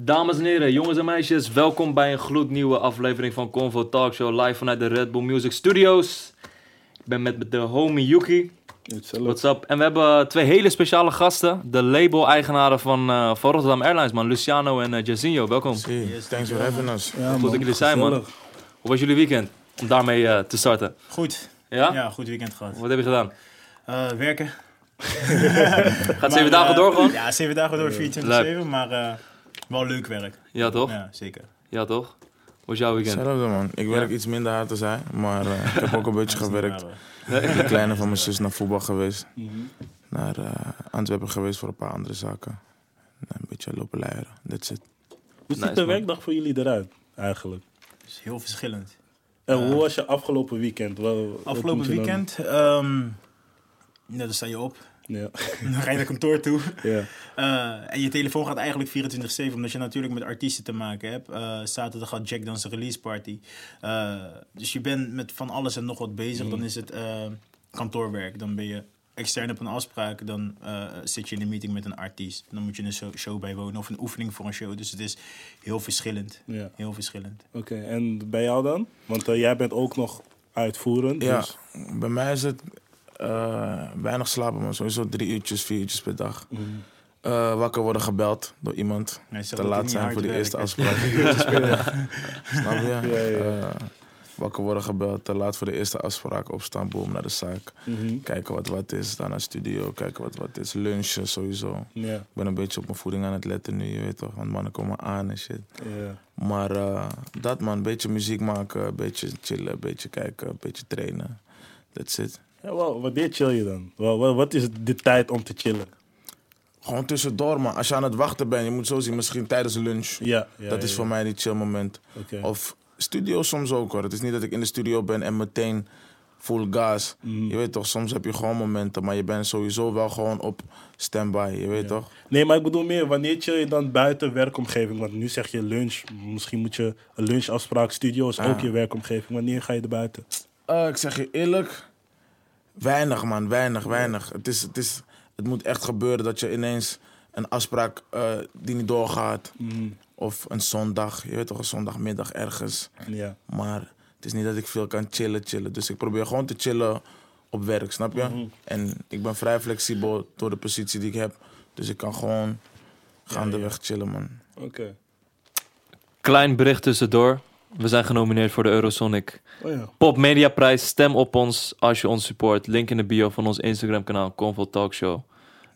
Dames en heren, jongens en meisjes, welkom bij een gloednieuwe aflevering van Convo Talk Show live vanuit de Red Bull Music Studios. Ik ben met de homie Yuki. What's up? En we hebben twee hele speciale gasten, de label-eigenaren van, eh, van Rotterdam Airlines, man, Luciano en uh, Jazinho. Welkom. Yes, thanks for having us. Ja, Goed man, dat jullie zijn, man. Hoe was jullie weekend? Om daarmee eh, te starten. Goed. Ja? Ja, goed weekend gehad. Wat heb je gedaan? Eh, werken. Gaat zeven dagen eh, door gewoon? Ja, zeven dagen door, 24-7, maar eh, wel leuk werk. Ja, toch? Ja, zeker. Ja, toch? Hoe was jouw weekend? Hetzelfde man. Ik werk Ja. iets minder hard dan zij, maar eh, ik heb ook een beetje gewerkt. Maar, eh, De kleine van mijn zus naar voetbal geweest. Mhm. Naar eh, Antwerpen geweest voor een paar andere zaken. En een beetje lopen luieren. That's it. Hoe ziet Nice, de man. werkdag voor jullie eruit, eigenlijk? het is heel verschillend. En hoe was je afgelopen weekend? Wel, Afgelopen weekend, ehm ja, dan sta je op. Ja. Dan ga je naar kantoor toe. ja. Eh, en je telefoon gaat eigenlijk 24-7, omdat je natuurlijk met artiesten te maken hebt. Eh, zaterdag gaat Jack dan zijn release party. Eh, dus je bent met van alles en nog wat bezig. Dan is het kantoorwerk. Dan ben je extern op een afspraak. Dan eh, zit je in een meeting met een artiest. Dan moet je een show, bijwonen of een oefening voor een show. Dus het is heel verschillend. ja. Heel verschillend. Oké, en bij jou dan? Want jij bent ook nog uitvoerend. Ja, Dus, bij mij is het eh, weinig slapen, man. Sowieso drie uurtjes, vier uurtjes per dag. Eh, wakker worden gebeld door iemand. Te laat zijn voor de eerste afspraak. Snap je? Ja, ja. Eh, wakker worden gebeld, te laat voor de eerste afspraak. Opstaan, boom, naar de zaak. Mhm. Kijken wat wat is, dan naar de studio. Kijken wat wat is. Lunchen sowieso. Ja, Ik ben een beetje op mijn voeding aan het letten nu, je weet toch. Want mannen komen aan en shit. ja. Maar eh, dat man, een beetje muziek maken, een beetje chillen, een beetje kijken, een beetje trainen. That's it. Ja wel, wanneer chill je dan? Wel, wel, wat is de tijd om te chillen? Gewoon tussendoor man. Als je aan het wachten bent, je moet zo zien, misschien tijdens lunch. Ja, ja dat is ja, voor mij die chill moment. Of studio soms ook hoor. Het is niet dat ik in de studio ben en meteen full gas. Mhm. Je weet toch, soms heb je gewoon momenten, maar je bent sowieso wel gewoon op standby. Je weet toch? Nee, maar ik bedoel meer, wanneer chill je dan buiten werkomgeving? Want nu zeg je lunch, misschien moet je een lunchafspraak, studio is ook Ah. je werkomgeving. Wanneer ga je er buiten? Eh, ik zeg je eerlijk, weinig man, weinig, weinig. Het, is, het, is, het moet echt gebeuren dat je ineens een afspraak eh, die niet doorgaat. Mhm. Of een zondag, je weet toch, een zondagmiddag ergens. Ja. Maar het is niet dat ik veel kan chillen, chillen. Dus ik probeer gewoon te chillen op werk, snap je? Mhm. En ik ben vrij flexibel door de positie die ik heb. Dus ik kan gewoon gaandeweg chillen, man. Oké. Klein bericht tussendoor. We zijn genomineerd voor de Eurosonic Oh ja. Pop Media Prijs. Stem op ons als je ons support. Link in de bio van ons Instagram kanaal Convo Talk Show.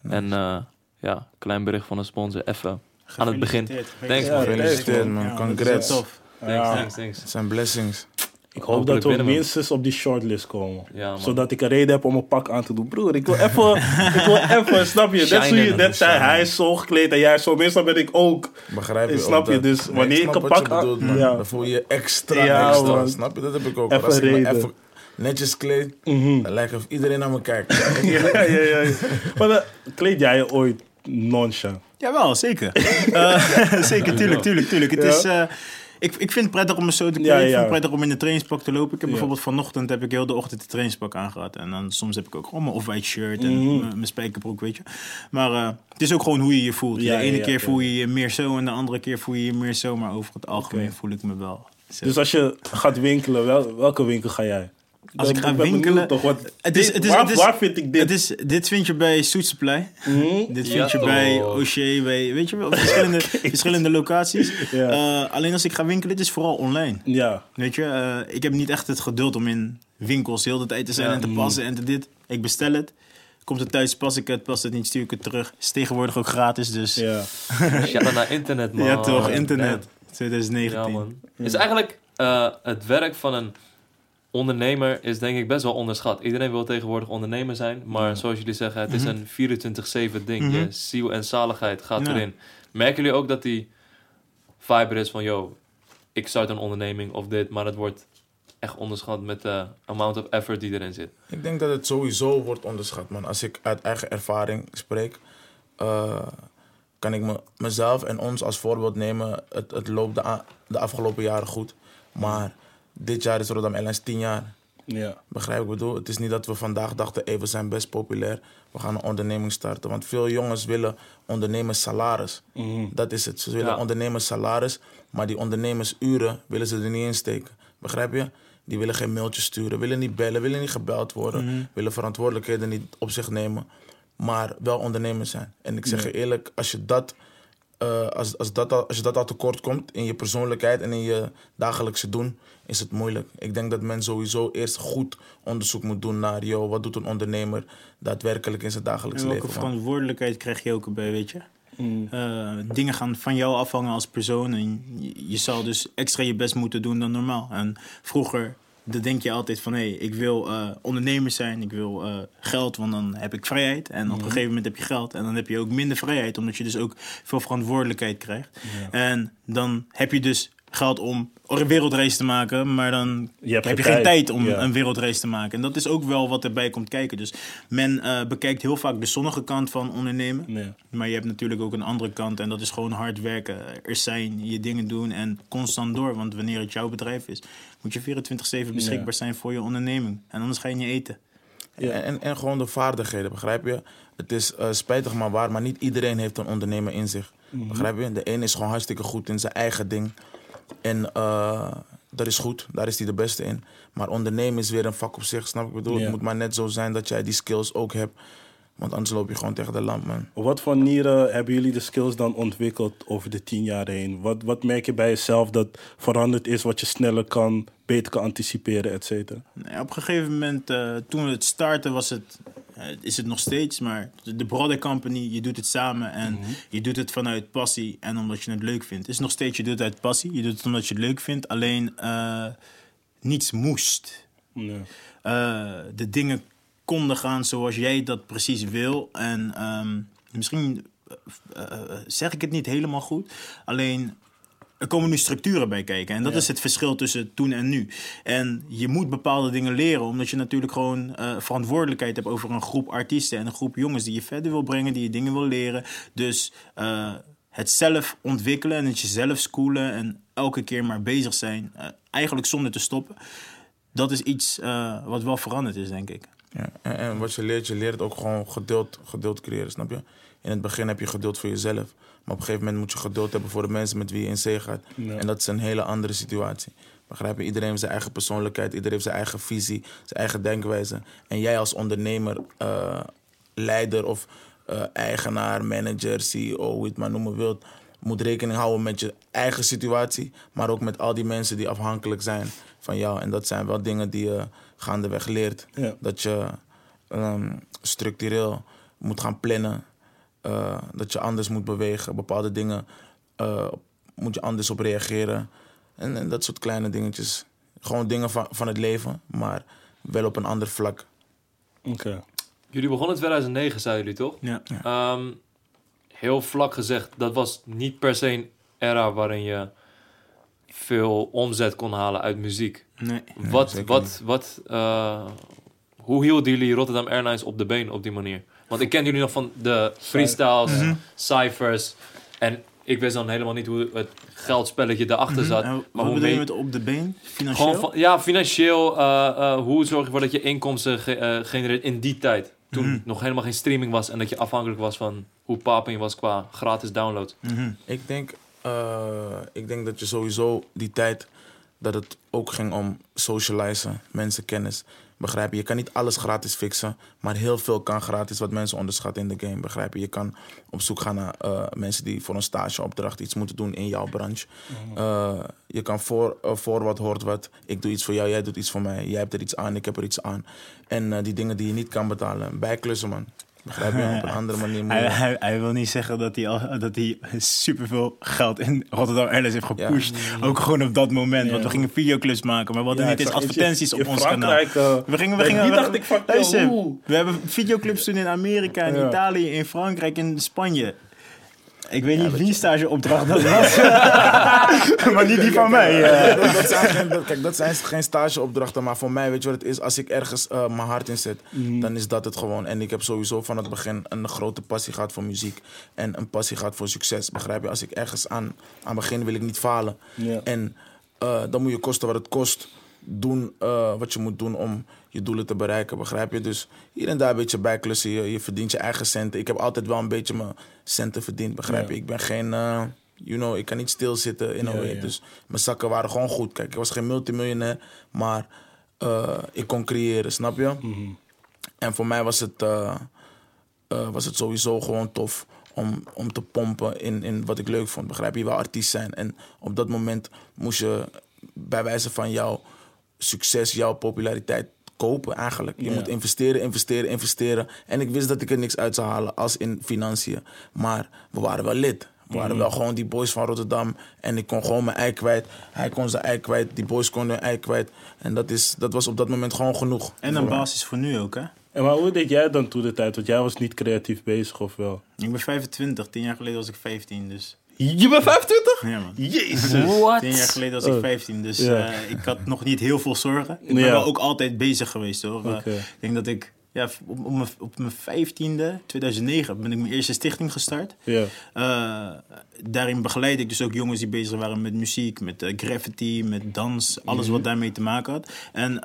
En eh, ja, klein bericht van een sponsor. Even. Aan het begin. Thanks, man. Gefeliciteerd, man. Congrats. tof. Thanks, thanks, thanks. Het zijn blessings. Ik hoop dat we minstens op die shortlist komen. Ja. Zodat ik een reden heb om een pak aan te doen. Broer, ik wil even, ik wil even, snap je? Net zo je net zei, hij is zo gekleed en jij zo. Meestal ben ik ook. Begrijp je? Snap ook je? Dus Nee, wanneer ik snap een pak je aan- bedoelt, man. Ja. Dan voel je je extra, Ja, extra. man. Snap je? Dat heb ik ook. Even Als ik reden. even netjes kleed, Mhm. dan lijkt of iedereen naar me kijkt. ja, ja, ja, ja. Maar dan kleed jij je ooit nonchalant? Jawel, zeker. Eh, zeker, tuurlijk, tuurlijk, tuurlijk. Het Ja. is, eh, ik, ik vind het prettig om me zo te kleden. Ja, Ik vind het prettig om in de trainingspak te lopen. Ik heb bijvoorbeeld vanochtend heb ik heel de ochtend de trainingspak aangehad. En dan soms heb ik ook gewoon mijn off-white shirt en Mhm. mijn- spijkerbroek, weet je. Maar eh, het is ook gewoon hoe je je voelt. Ja, de ene keer voel je je meer zo en de andere keer voel je je meer zo. Maar over het algemeen voel ik me wel. zo. Dus als je gaat winkelen, wel, welke winkel ga jij? Als ik ga winkelen- Toch, wat, Het is- dit- het is- waar, het is- waar vind ik dit? Het is, dit vind je bij Suit Supply. Mhm. Dit Ja, vind je bij. O'Shea, bij, weet je wel, op verschillende, verschillende locaties. Ja. Eh, alleen als ik ga winkelen, het is vooral online. Ja, Weet je, eh, ik heb niet echt het geduld om in winkels heel de tijd te zijn Ja. en te passen en te dit. Ik bestel het. Komt het thuis, pas ik het, past het niet, stuur ik het terug. Is tegenwoordig ook gratis, dus ja, ja. Shout naar internet, man. toch, internet. 2019. Ja, man. Is eigenlijk eh, het werk van een ondernemer is denk ik best wel onderschat. Iedereen wil tegenwoordig ondernemer zijn, maar zoals jullie zeggen, het is een 24/7 ding. Mhm. Je ziel en zaligheid gaat Ja. erin. Merken jullie ook dat die vibe is van, yo, ik start een onderneming of dit, maar het wordt echt onderschat met de amount of effort die erin zit. Ik denk dat het sowieso wordt onderschat, man. Als ik uit eigen ervaring spreek, eh, kan ik me, mezelf en ons als voorbeeld nemen. Het, het loopt de, a- de afgelopen jaren goed. Maar dit jaar is Rotterdam Airlines 10 jaar. Ja. Begrijp ik bedoel? Het is niet dat we vandaag dachten, hey, we zijn best populair. We gaan een onderneming starten. Want veel jongens willen ondernemerssalaris. Mhm. Dat is het. Ze willen Ja. ondernemerssalaris, maar die ondernemersuren willen ze er niet in steken. Begrijp je? Die willen geen mailtjes sturen, willen niet bellen, willen niet gebeld worden, willen verantwoordelijkheden niet op zich nemen, maar wel ondernemer zijn. En ik zeg je eerlijk, als je dat, eh, als, als, dat al, als je dat al tekort komt in je persoonlijkheid en in je dagelijkse doen, is het moeilijk. Ik denk dat men sowieso eerst goed onderzoek moet doen naar, joh, wat doet een ondernemer daadwerkelijk in zijn dagelijks En welke leven. man. verantwoordelijkheid krijg je ook erbij, weet je? Mm. Eh, dingen gaan van jou afhangen als persoon. En je, je zal dus extra je best moeten doen dan normaal. En vroeger dan denk je altijd van... hé, hey, ik wil eh, ondernemer zijn, ik wil eh, geld, want dan heb ik vrijheid. En op een gegeven moment heb je geld. En dan heb je ook minder vrijheid, omdat je dus ook veel verantwoordelijkheid krijgt. En dan heb je dus geld om een wereldreis te maken... maar dan Je hebt heb je geen geen tijd. om Ja. een wereldreis te maken. En dat is ook wel wat erbij komt kijken. Dus men eh, bekijkt heel vaak de zonnige kant van ondernemen. Nee. Maar je hebt natuurlijk ook een andere kant en dat is gewoon hard werken. Er zijn, je dingen doen en constant door. Want wanneer het jouw bedrijf is, moet je 24-7 beschikbaar Ja. zijn voor je onderneming. En anders ga je niet eten. Ja. En, en, en gewoon de vaardigheden, begrijp je? Het is eh, spijtig maar waar, maar niet iedereen heeft een ondernemer in zich. Begrijp je? De een is gewoon hartstikke goed in zijn eigen ding. En eh, dat is goed, daar is hij de beste in. Maar ondernemen is weer een vak op zich, snap ik? Ik bedoel, Ja. het moet maar net zo zijn dat jij die skills ook hebt. Want anders loop je gewoon tegen de lamp, man. Op wat voor manieren hebben jullie de skills dan ontwikkeld over de tien jaar heen? Wat, wat merk je bij jezelf dat veranderd is, wat je sneller kan, beter kan anticiperen, et cetera? Nou op een gegeven moment, eh, toen we het starten, was het, is het nog steeds. Maar de Brother Company, je doet het samen en je doet het vanuit passie en omdat je het leuk vindt. Het is nog steeds, je doet het uit passie, je doet het omdat je het leuk vindt. Alleen eh, niets moest. Ja. eh, de dingen konden gaan zoals jij dat precies wil. En ehm, misschien eh, eh, zeg ik het niet helemaal goed. Alleen er komen nu structuren bij kijken. En dat Ja. is het verschil tussen toen en nu. En je moet bepaalde dingen leren, omdat je natuurlijk gewoon eh, verantwoordelijkheid hebt over een groep artiesten en een groep jongens die je verder wil brengen, die je dingen wil leren. Dus eh, het zelf ontwikkelen en het jezelf schoolen en elke keer maar bezig zijn, eh, eigenlijk zonder te stoppen. Dat is iets wat wel veranderd is, denk ik. Ja, en, en wat je leert, je leert ook gewoon geduld, geduld creëren, snap je? In het begin heb je geduld voor jezelf. Maar op een gegeven moment moet je geduld hebben voor de mensen met wie je in zee gaat. Ja. En dat is een hele andere situatie. Begrijp je? Iedereen heeft zijn eigen persoonlijkheid, iedereen heeft zijn eigen visie, zijn eigen denkwijze. En jij als ondernemer, eh, leider of eh, eigenaar, manager, CEO, hoe je het maar noemen wilt, moet rekening houden met je eigen situatie, maar ook met al die mensen die afhankelijk zijn van jou. En dat zijn wel dingen die je gaandeweg leert. Ja. Dat je ehm, structureel moet gaan plannen. Eh, dat je anders moet bewegen. Bepaalde dingen eh, moet je anders op reageren. En, en dat soort kleine dingetjes. Gewoon dingen van, van het leven, maar wel op een ander vlak. Oké. Jullie begonnen in 2009, zeiden jullie toch? Ja. Ehm, heel vlak gezegd, dat was niet per se een era waarin je veel omzet kon halen uit muziek. Nee. wat, wat, wat, eh, hoe hielden jullie Rotterdam Airlines op de been op die manier? Want ik ken jullie nog van de freestyles, Mhm. cyphers. En ik wist dan helemaal niet hoe het geldspelletje erachter zat. En maar hoe bedoel je met op de been? Financieel? Gewoon van, ja, financieel. eh, eh, hoe zorg je ervoor dat je inkomsten ge- eh, genereert in die tijd? Toen Mhm. nog helemaal geen streaming was en dat je afhankelijk was van hoe papen je was qua gratis download. Mhm. Ik denk, eh, ik denk dat je sowieso die tijd dat het ook ging om socializen, mensen kennis. Begrijp je? Je kan niet alles gratis fixen, maar heel veel kan gratis wat mensen onderschatten in de game. Begrijp je? Je kan op zoek gaan naar eh, mensen die voor een stageopdracht iets moeten doen in jouw branche. Eh, je kan voor, eh, voor wat hoort wat. Ik doe iets voor jou, jij doet iets voor mij. Jij hebt er iets aan, ik heb er iets aan. En die dingen die je niet kan betalen, bijklussen man. Begrijp je? Op een andere manier moet je- Hij, hij, hij wil niet zeggen dat hij, al, dat hij superveel geld in Rotterdam Airlines heeft gepusht. Ook gewoon op dat moment. Want we gingen videoclips maken. Maar we hadden Ja, niet eens advertenties op ons in kanaal. Frankrijk, eh, We gingen, we gingen, die we- dacht ik we hebben videoclips toen in Amerika, in Ja. Italië, in Frankrijk, in Spanje. Ik weet niet wie stageopdracht dat was. maar niet die van mij. eh. dat, dat zijn geen, dat- kijk, dat zijn geen stageopdrachten, maar voor mij, weet je wat het is? Als ik ergens eh, mijn hart in zet, Mhm. dan is dat het gewoon. En ik heb sowieso van het begin een grote passie gehad voor muziek en een passie gehad voor succes. Begrijp je? Als ik ergens aan, aan begin, wil ik niet falen. En eh, dan moet je kosten wat het kost. doen wat je moet doen om je doelen te bereiken, begrijp je? Dus hier en daar een beetje bijklussen, je, je verdient je eigen centen. Ik heb altijd wel een beetje mijn centen verdiend, begrijp je? Ik ben geen, uh, you know, ik kan niet stilzitten in een way. Dus mijn zakken waren gewoon goed. Kijk, ik was geen multimiljonair, maar uh, ik kon creëren, snap je? Mhm. En voor mij was het, was het sowieso gewoon tof om, om te pompen in, in wat ik leuk vond. Begrijp je? Je wil artiest zijn. En op dat moment moest je bij wijze van jouw succes, jouw populariteit kopen eigenlijk. Je moet investeren, investeren, investeren. En ik wist dat ik er niks uit zou halen als in financiën. Maar we waren wel lid. We waren mhm. wel gewoon die boys van Rotterdam. En ik kon gewoon mijn ei kwijt. Hij kon zijn ei kwijt. Die boys konden hun ei kwijt. En dat, is, dat was op dat moment gewoon genoeg. En een basis voor nu ook, hè? En maar hoe deed jij dan toen de tijd? Want jij was niet creatief bezig, of wel? Ik ben 25. Tien jaar geleden was ik 15, dus... Je bent 25? Ja, man. Jezus. What? Tien jaar geleden was ik 15, dus uh, ik had nog niet heel veel zorgen. Ik ben wel ook altijd bezig geweest, hoor. Okay. Uh, ik denk dat ik... Ja, op, op, mijn, op mijn 15e, 2009, ben ik mijn eerste stichting gestart. Ja. Uh, daarin begeleid ik dus ook jongens die bezig waren met muziek, met uh, graffiti, met dans, alles mm wat daarmee te maken had. En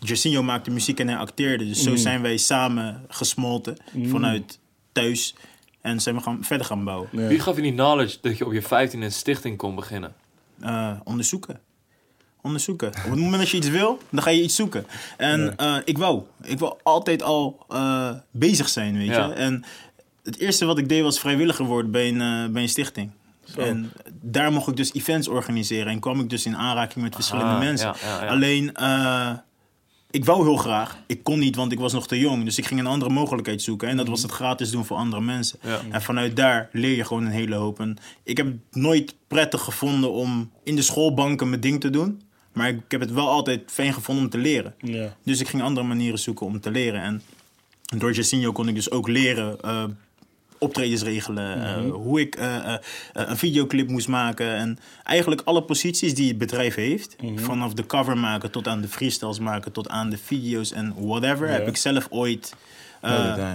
Jacinho maakte muziek en hij acteerde. Dus zo mm. zijn wij samen gesmolten mm. vanuit thuis. En zijn we gaan, verder gaan bouwen. Wie gaf je die knowledge dat je op je 15 een stichting kon beginnen? Uh, onderzoeken. Onderzoeken. Op het moment dat je iets wil, dan ga je iets zoeken. En uh, ik wou. Ik wou altijd al uh, bezig zijn, weet je. En het eerste wat ik deed was vrijwilliger worden bij een, bij een stichting. Zo. En daar mocht ik dus events organiseren. En kwam ik dus in aanraking met verschillende mensen. Ja, Alleen ik wou heel graag. Ik kon niet, want ik was nog te jong. Dus ik ging een andere mogelijkheid zoeken. En dat was het gratis doen voor andere mensen. En vanuit daar leer je gewoon een hele hoop. En ik heb het nooit prettig gevonden om in de schoolbanken mijn ding te doen. Maar ik heb het wel altijd fijn gevonden om te leren. Ja. Dus ik ging andere manieren zoeken om te leren. En door Jacinho kon ik dus ook leren uh, optredens regelen, eh, mhm. hoe ik uh, een videoclip moest maken. En eigenlijk alle posities die het bedrijf heeft, mhm. vanaf de cover maken tot aan de freestyles maken, tot aan de video's en whatever, heb ik zelf ooit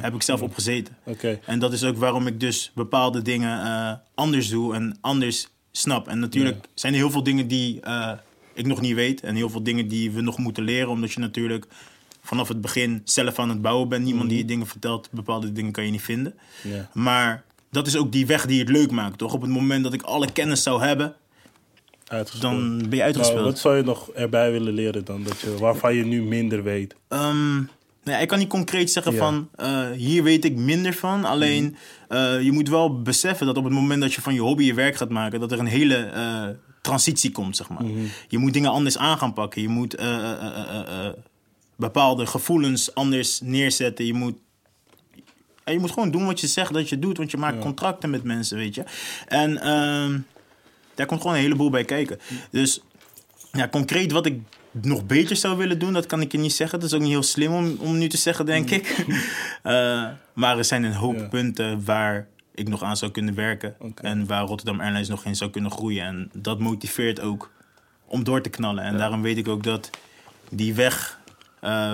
heb ik zelf opgezeten. Okay. En dat is ook waarom ik dus bepaalde dingen anders doe en anders snap. En natuurlijk zijn er heel veel dingen die ik nog niet weet en heel veel dingen die we nog moeten leren, omdat je natuurlijk vanaf het begin zelf aan het bouwen bent. Niemand die je mhm. dingen vertelt, bepaalde dingen kan je niet vinden. Ja. Maar dat is ook die weg die het leuk maakt, toch? Op het moment dat ik alle kennis zou hebben, dan ben je uitgespeeld. wat zou je nog erbij willen leren dan, dat je, waarvan je nu minder weet? Um, nou ik kan niet concreet zeggen van uh, hier weet ik minder van. Alleen uh, je moet wel beseffen dat op het moment dat je van je hobby je werk gaat maken, dat er een hele uh, transitie komt, zeg maar. Mm Je moet dingen anders aan gaan pakken. Je moet bepaalde gevoelens anders neerzetten. Je moet, je moet gewoon doen wat je zegt dat je doet, want je maakt contracten met mensen, weet je. En uh, daar komt gewoon een heleboel bij kijken. Dus ja, concreet wat ik nog beter zou willen doen, dat kan ik je niet zeggen. Dat is ook niet heel slim om, om nu te zeggen, denk mm. ik. uh, maar er zijn een hoop punten waar ik nog aan zou kunnen werken. En waar Rotterdam Airlines nog in zou kunnen groeien. En dat motiveert ook om door te knallen. En daarom weet ik ook dat die weg uh,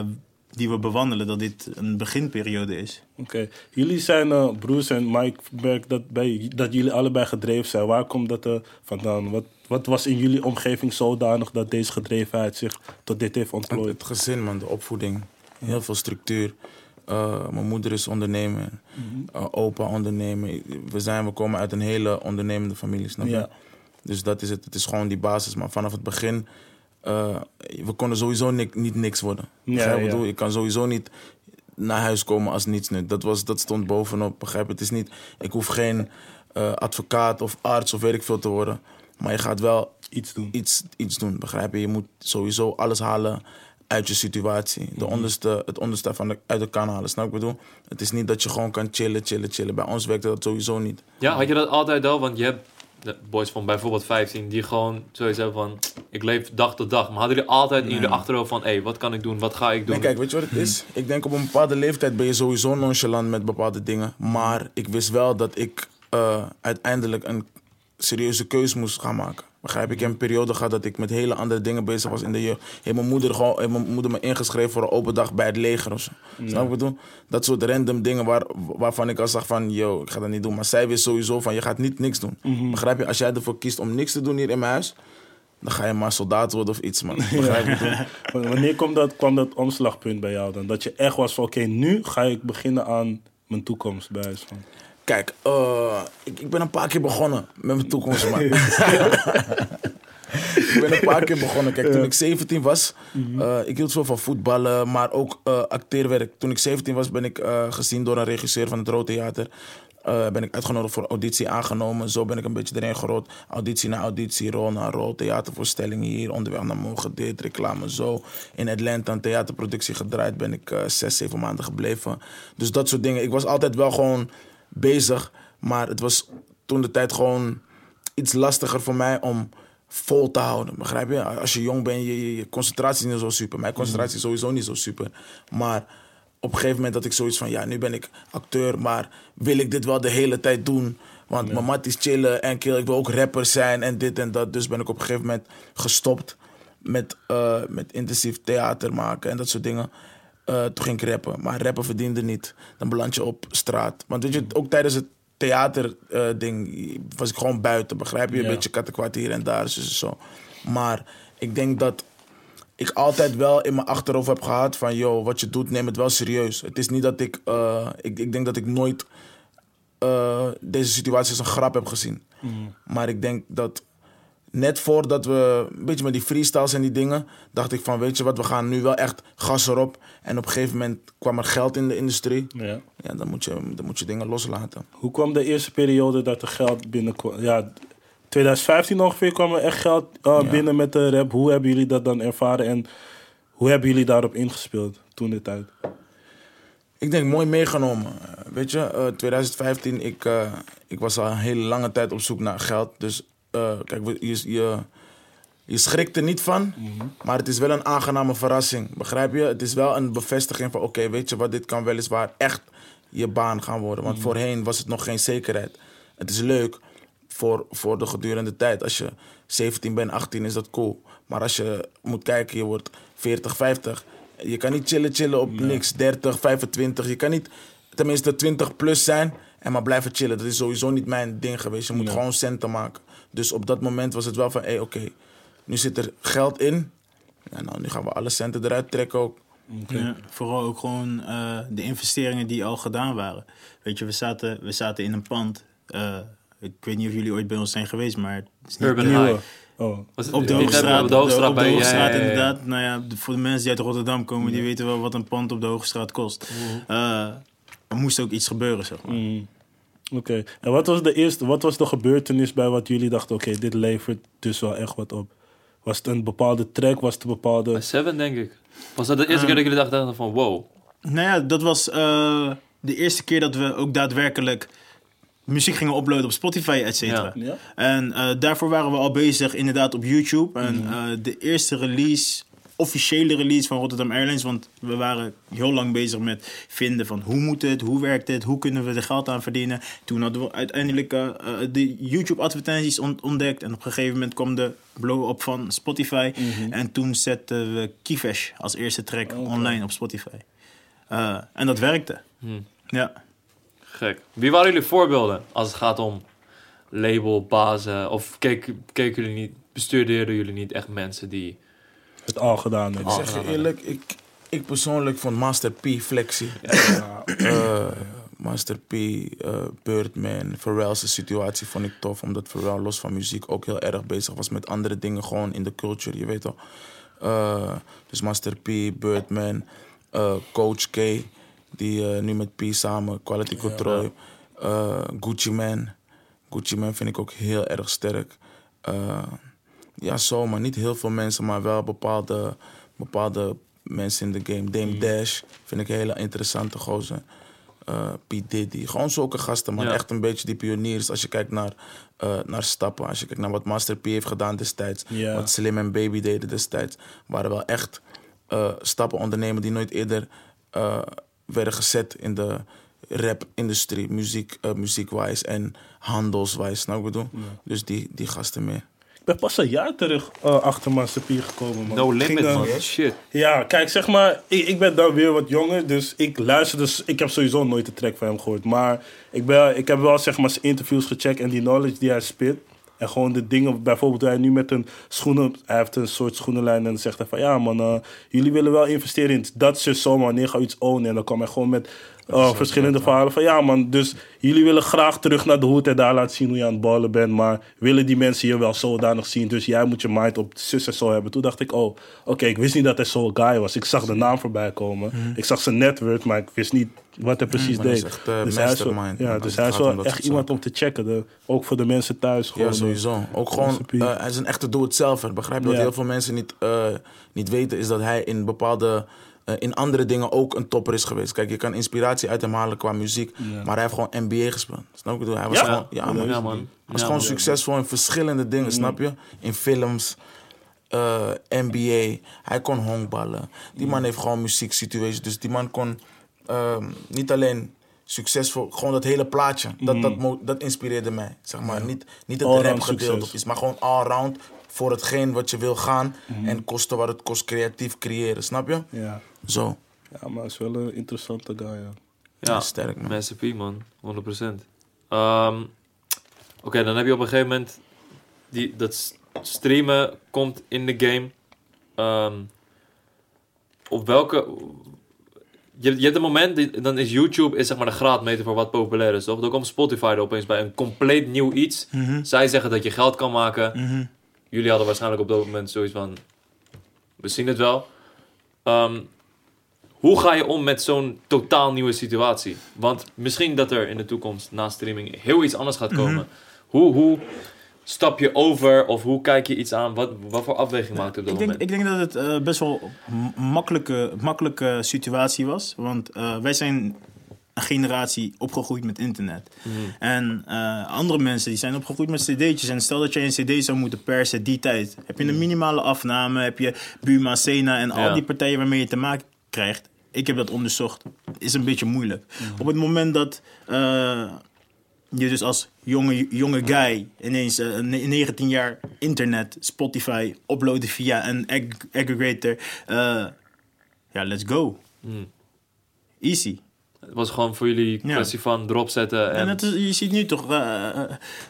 die we bewandelen, dat dit een beginperiode is. Oké, jullie zijn uh, broers en Mike Berg, dat, bij, dat jullie allebei gedreven zijn. Waar komt dat uh, vandaan? Wat, wat was in jullie omgeving zodanig dat deze gedrevenheid zich tot dit heeft ontplooid? Het, gezin, man, de opvoeding. Heel veel structuur. mijn moeder is ondernemer, mm opa ondernemer. We, zijn, we komen uit een hele ondernemende familie, snap je? Ja. Dus dat is het. Het is gewoon die basis. Maar vanaf het begin uh, we konden sowieso niet niks worden. Ja, ik bedoel, je kan sowieso niet naar huis komen als niets nu. Dat, was, dat stond bovenop, begrijp Het is niet, ik hoef geen uh, advocaat of arts of weet ik veel te worden. Maar je gaat wel iets doen. Iets, iets doen, begrijp je? Je moet sowieso alles halen uit je situatie. De mhm. onderste, het onderste van de, uit de kan halen, snap ik bedoel? Het is niet dat je gewoon kan chillen, chillen, chillen. Bij ons werkte dat sowieso niet. Ja, had je dat altijd al? Want je hebt de boys van bijvoorbeeld 15, die gewoon sowieso van, ik leef dag tot dag. Maar hadden jullie altijd in jullie achterhoofd van, hé, hey, wat kan ik doen, wat ga ik doen? Nee, kijk, weet je wat het is? Ik denk op een bepaalde leeftijd ben je sowieso nonchalant met bepaalde dingen. Maar ik wist wel dat ik uh, uiteindelijk een serieuze keuze moest gaan maken. Begrijp ik? heb een periode gehad dat ik met hele andere dingen bezig was in de jeugd. Heeft mijn moeder, gewoon, heeft mijn moeder me ingeschreven voor een open dag bij het leger of zo. Ja. Snap ik bedoel? Dat soort random dingen waar, waarvan ik al zag van, yo, ik ga dat niet doen. Maar zij wist sowieso van, je gaat niet niks doen. Mhm. Begrijp je? Als jij ervoor kiest om niks te doen hier in mijn huis, dan ga je maar soldaat worden of iets, man. Begrijp je? Wanneer kwam dat, kwam dat omslagpunt bij jou dan? Dat je echt was van, oké, nu ga ik beginnen aan mijn toekomst bij huis van. Kijk, eh, ik, ik ben een paar keer begonnen met mijn toekomst, man. ik ben een paar keer begonnen. Kijk, toen ik 17 was, uh, ik hield zo van voetballen, maar ook uh, acteerwerk. Toen ik 17 was, ben ik gezien door een regisseur van het Rood Theater. ben ik uitgenodigd voor auditie aangenomen. Zo ben ik een beetje erin gerold. Auditie na auditie, rol na rol. Theatervoorstellingen hier, onderweg naar mogen dit, reclame zo. In Atlanta een theaterproductie gedraaid. Ben ik zes, zeven maanden gebleven. Dus dat soort dingen. Ik was altijd wel gewoon bezig. Maar het was toen de tijd gewoon iets lastiger voor mij om vol te houden. Begrijp je? Als je jong bent, je, je concentratie is niet zo super. Mijn concentratie is sowieso niet zo super. Maar op een gegeven moment dat ik zoiets van... Ja, nu ben ik acteur, maar wil ik dit wel de hele tijd doen? Want ja. mijn mat is chillen en ik wil ook rapper zijn en dit en dat. Dus ben ik op een gegeven moment gestopt met, uh, met intensief theater maken en dat soort dingen. Uh, toen ging ik rappen. Maar rappen verdiende niet. Dan beland je op straat. Want weet je, ook tijdens het theaterding uh, was ik gewoon buiten, begrijp je? Een beetje kattenkwart hier en daar, dus zo. Maar ik denk dat ik altijd wel in mijn achterhoofd heb gehad van... yo, wat je doet, neem het wel serieus. Het is niet dat ik... Uh, ik, ik denk dat ik nooit uh, deze situatie als een grap heb gezien. Mm. Maar ik denk dat net voordat we een beetje met die freestyles en die dingen, dacht ik van weet je wat, we gaan nu wel echt gas erop. En op een gegeven moment kwam er geld in de industrie. Ja. Ja, dan moet je, dan moet je dingen loslaten. Hoe kwam de eerste periode dat er geld binnenkwam? Ja, 2015 ongeveer kwam er echt geld uh, binnen met de rap. Hoe hebben jullie dat dan ervaren en hoe hebben jullie daarop ingespeeld toen de tijd? Ik denk mooi meegenomen. Weet je, uh, 2015, ik, uh, ik was al een hele lange tijd op zoek naar geld. Dus uh, kijk, je, je, je schrikt er niet van, maar het is wel een aangename verrassing. Begrijp je? Het is wel een bevestiging van: oké, weet je wat, dit kan weliswaar echt je baan gaan worden. Want voorheen was het nog geen zekerheid. Het is leuk voor, voor de gedurende tijd. Als je 17 bent, 18 is dat cool. Maar als je moet kijken, je wordt 40, 50. Je kan niet chillen, chillen op niks. 30, 25. Je kan niet tenminste 20 plus zijn en maar blijven chillen. Dat is sowieso niet mijn ding geweest. Je moet gewoon centen maken. Dus op dat moment was het wel van, hé, hey, oké, nu zit er geld in. En nou, nu gaan we alle centen eruit trekken ook. Ja, vooral ook gewoon uh, de investeringen die al gedaan waren. Weet je, we zaten, we zaten in een pand. Uh, ik weet niet of jullie ooit bij ons zijn geweest, maar... Het is niet Urban High. Oh. Op de Hoogstraat, op de Hoogstraat, op de, Hoogstraat ja, ja, ja, inderdaad. Nou ja, voor de mensen die uit Rotterdam komen, die weten wel wat een pand op de Hoogstraat kost. Uh, er moest ook iets gebeuren, zeg maar. Mm. Oké. En wat was de eerste, wat was de gebeurtenis bij wat jullie dachten, oké, dit levert dus wel echt wat op? Was het een bepaalde track? Was het een bepaalde... Bij Seven, denk ik. Was dat de eerste keer dat jullie dachten van, wow? Nou ja, dat was uh, de eerste keer dat we ook daadwerkelijk muziek gingen uploaden op Spotify, et cetera. Ja. En uh, daarvoor waren we al bezig inderdaad op YouTube. En uh, de eerste release officiële release van Rotterdam Airlines. Want we waren heel lang bezig met vinden van hoe moet het, hoe werkt het, hoe kunnen we er geld aan verdienen. Toen hadden we uiteindelijk uh, de YouTube advertenties ontdekt. En op een gegeven moment kwam de blow-up van Spotify. Mhm. En toen zetten we Kifesh als eerste track online op Spotify. Uh, en dat werkte. Hmm. Ja. Gek. Wie waren jullie voorbeelden als het gaat om label, bazen? Of keken, keken jullie niet, bestuurden jullie niet echt mensen die het al gedaan heeft. Ik zeg je eerlijk, ik, ik persoonlijk vond Master P flexie. Ja. Uh, Master P, uh, Birdman, Pharrell's situatie vond ik tof. Omdat Pharrell los van muziek ook heel erg bezig was met andere dingen. Gewoon in de culture, je weet toch. Uh, dus Master P, Birdman, Coach K. Die nu met P samen, Quality Control. Gucci Man. Gucci Man vind ik ook heel erg sterk. Ja, zomaar. Niet heel veel mensen, maar wel bepaalde, bepaalde mensen in de game. Dame mm. Dash vind ik een hele interessante gozer. Uh, P. Diddy. Gewoon zulke gasten, man. Echt een beetje die pioniers. Als je kijkt naar, uh, naar stappen. Als je kijkt naar wat Master P heeft gedaan destijds. Wat Slim en Baby deden destijds. Waren wel echt uh, stappen ondernemen die nooit eerder werden gezet in de rap-industrie. Muziek, muziekwijs en handelswijs. Nou, ik bedoel? Dus die, die gasten meer ben pas een jaar terug uh, achter Master P gekomen, man. No limit, man. Shit. Ja, kijk, zeg maar, ik, ik ben dan weer wat jonger, dus ik luister dus... Ik heb sowieso nooit de track van hem gehoord, maar ik, ben, ik heb wel, zeg maar, zijn interviews gecheckt en die knowledge die hij spit. En gewoon de dingen, bijvoorbeeld hij nu met een schoenen, hij heeft een soort schoenenlijn en dan zegt hij van ja man, uh, jullie willen wel investeren in dat soort zomaar, wanneer ga iets ownen? En dan kwam hij gewoon met uh, verschillende verhalen van ja man, dus jullie willen graag terug naar de hoed en daar laten zien hoe je aan het ballen bent, maar willen die mensen je wel zodanig zien, dus jij moet je mind op zus en zo hebben. Toen dacht ik, oh, oké, ik wist niet dat hij zo'n guy was. Ik zag de naam voorbij komen, mhm. ik zag zijn netwerk, maar ik wist niet wat hij precies mm, deed. Echt, uh, dus hij is wel, ja, dus hij is wel echt iemand om te checken, de, ook voor de mensen thuis. Gewoon, ja, sowieso. Ook gewoon, uh, hij is een echte doe-het-zelfer. Begrijp je? Wat heel veel mensen niet, niet weten, is dat hij in bepaalde in andere dingen ook een topper is geweest. Kijk, je kan inspiratie uit hem halen qua muziek, ja. maar hij heeft gewoon NBA gespeeld. Snap je? Hij was ja? gewoon, ja, man. Ja, man. was gewoon succesvol in verschillende dingen, mm. snap je? In films, uh, NBA. Hij kon honkballen. Die man heeft gewoon muzieksituaties. Dus die man kon uh, niet alleen succesvol, gewoon dat hele plaatje. Dat, mm. dat, dat inspireerde mij. Zeg maar. Niet, niet het rap gedeelte of iets, maar gewoon allround voor hetgeen wat je wil gaan. Mm. En kosten wat het kost creatief creëren, snap je? Ja. Zo. Ja, maar het is wel een interessante guy, ja. Ja, ja sterk man. Master P, man. 100%. Um, Oké, okay, dan heb je op een gegeven moment... Die, dat streamen komt in de game. Um, op welke... Je, je hebt een moment, dan is YouTube is zeg maar de graadmeter voor wat populair is, toch? Dan komt Spotify er opeens bij een compleet nieuw iets. Mm -hmm. Zij zeggen dat je geld kan maken. Mm -hmm. Jullie hadden waarschijnlijk op dat moment zoiets van... We zien het wel. Um, hoe ga je om met zo'n totaal nieuwe situatie? Want misschien dat er in de toekomst na streaming heel iets anders gaat komen. Mm -hmm. hoe, hoe stap je over of hoe kijk je iets aan? Wat, wat voor afweging maakt het op dat ik moment? Denk, ik denk dat het uh, best wel een makkelijke, makkelijke situatie was. Want uh, wij zijn een generatie opgegroeid met internet. Mm. En uh, andere mensen die zijn opgegroeid met cd'tjes. En stel dat je een cd zou moeten persen die tijd. Heb je een minimale afname, heb je Buma, Sena en al ja. die partijen waarmee je te maken krijgt. Ik heb dat onderzocht. Is een beetje moeilijk. Mm. Op het moment dat uh, je dus als jonge, jonge guy ineens uh, 19 jaar internet, Spotify uploaden via een ag aggregator. Uh, ja, let's go. Mm. Easy. Het was gewoon voor jullie kwestie ja. van erop zetten. En, en het is, je ziet nu toch, uh,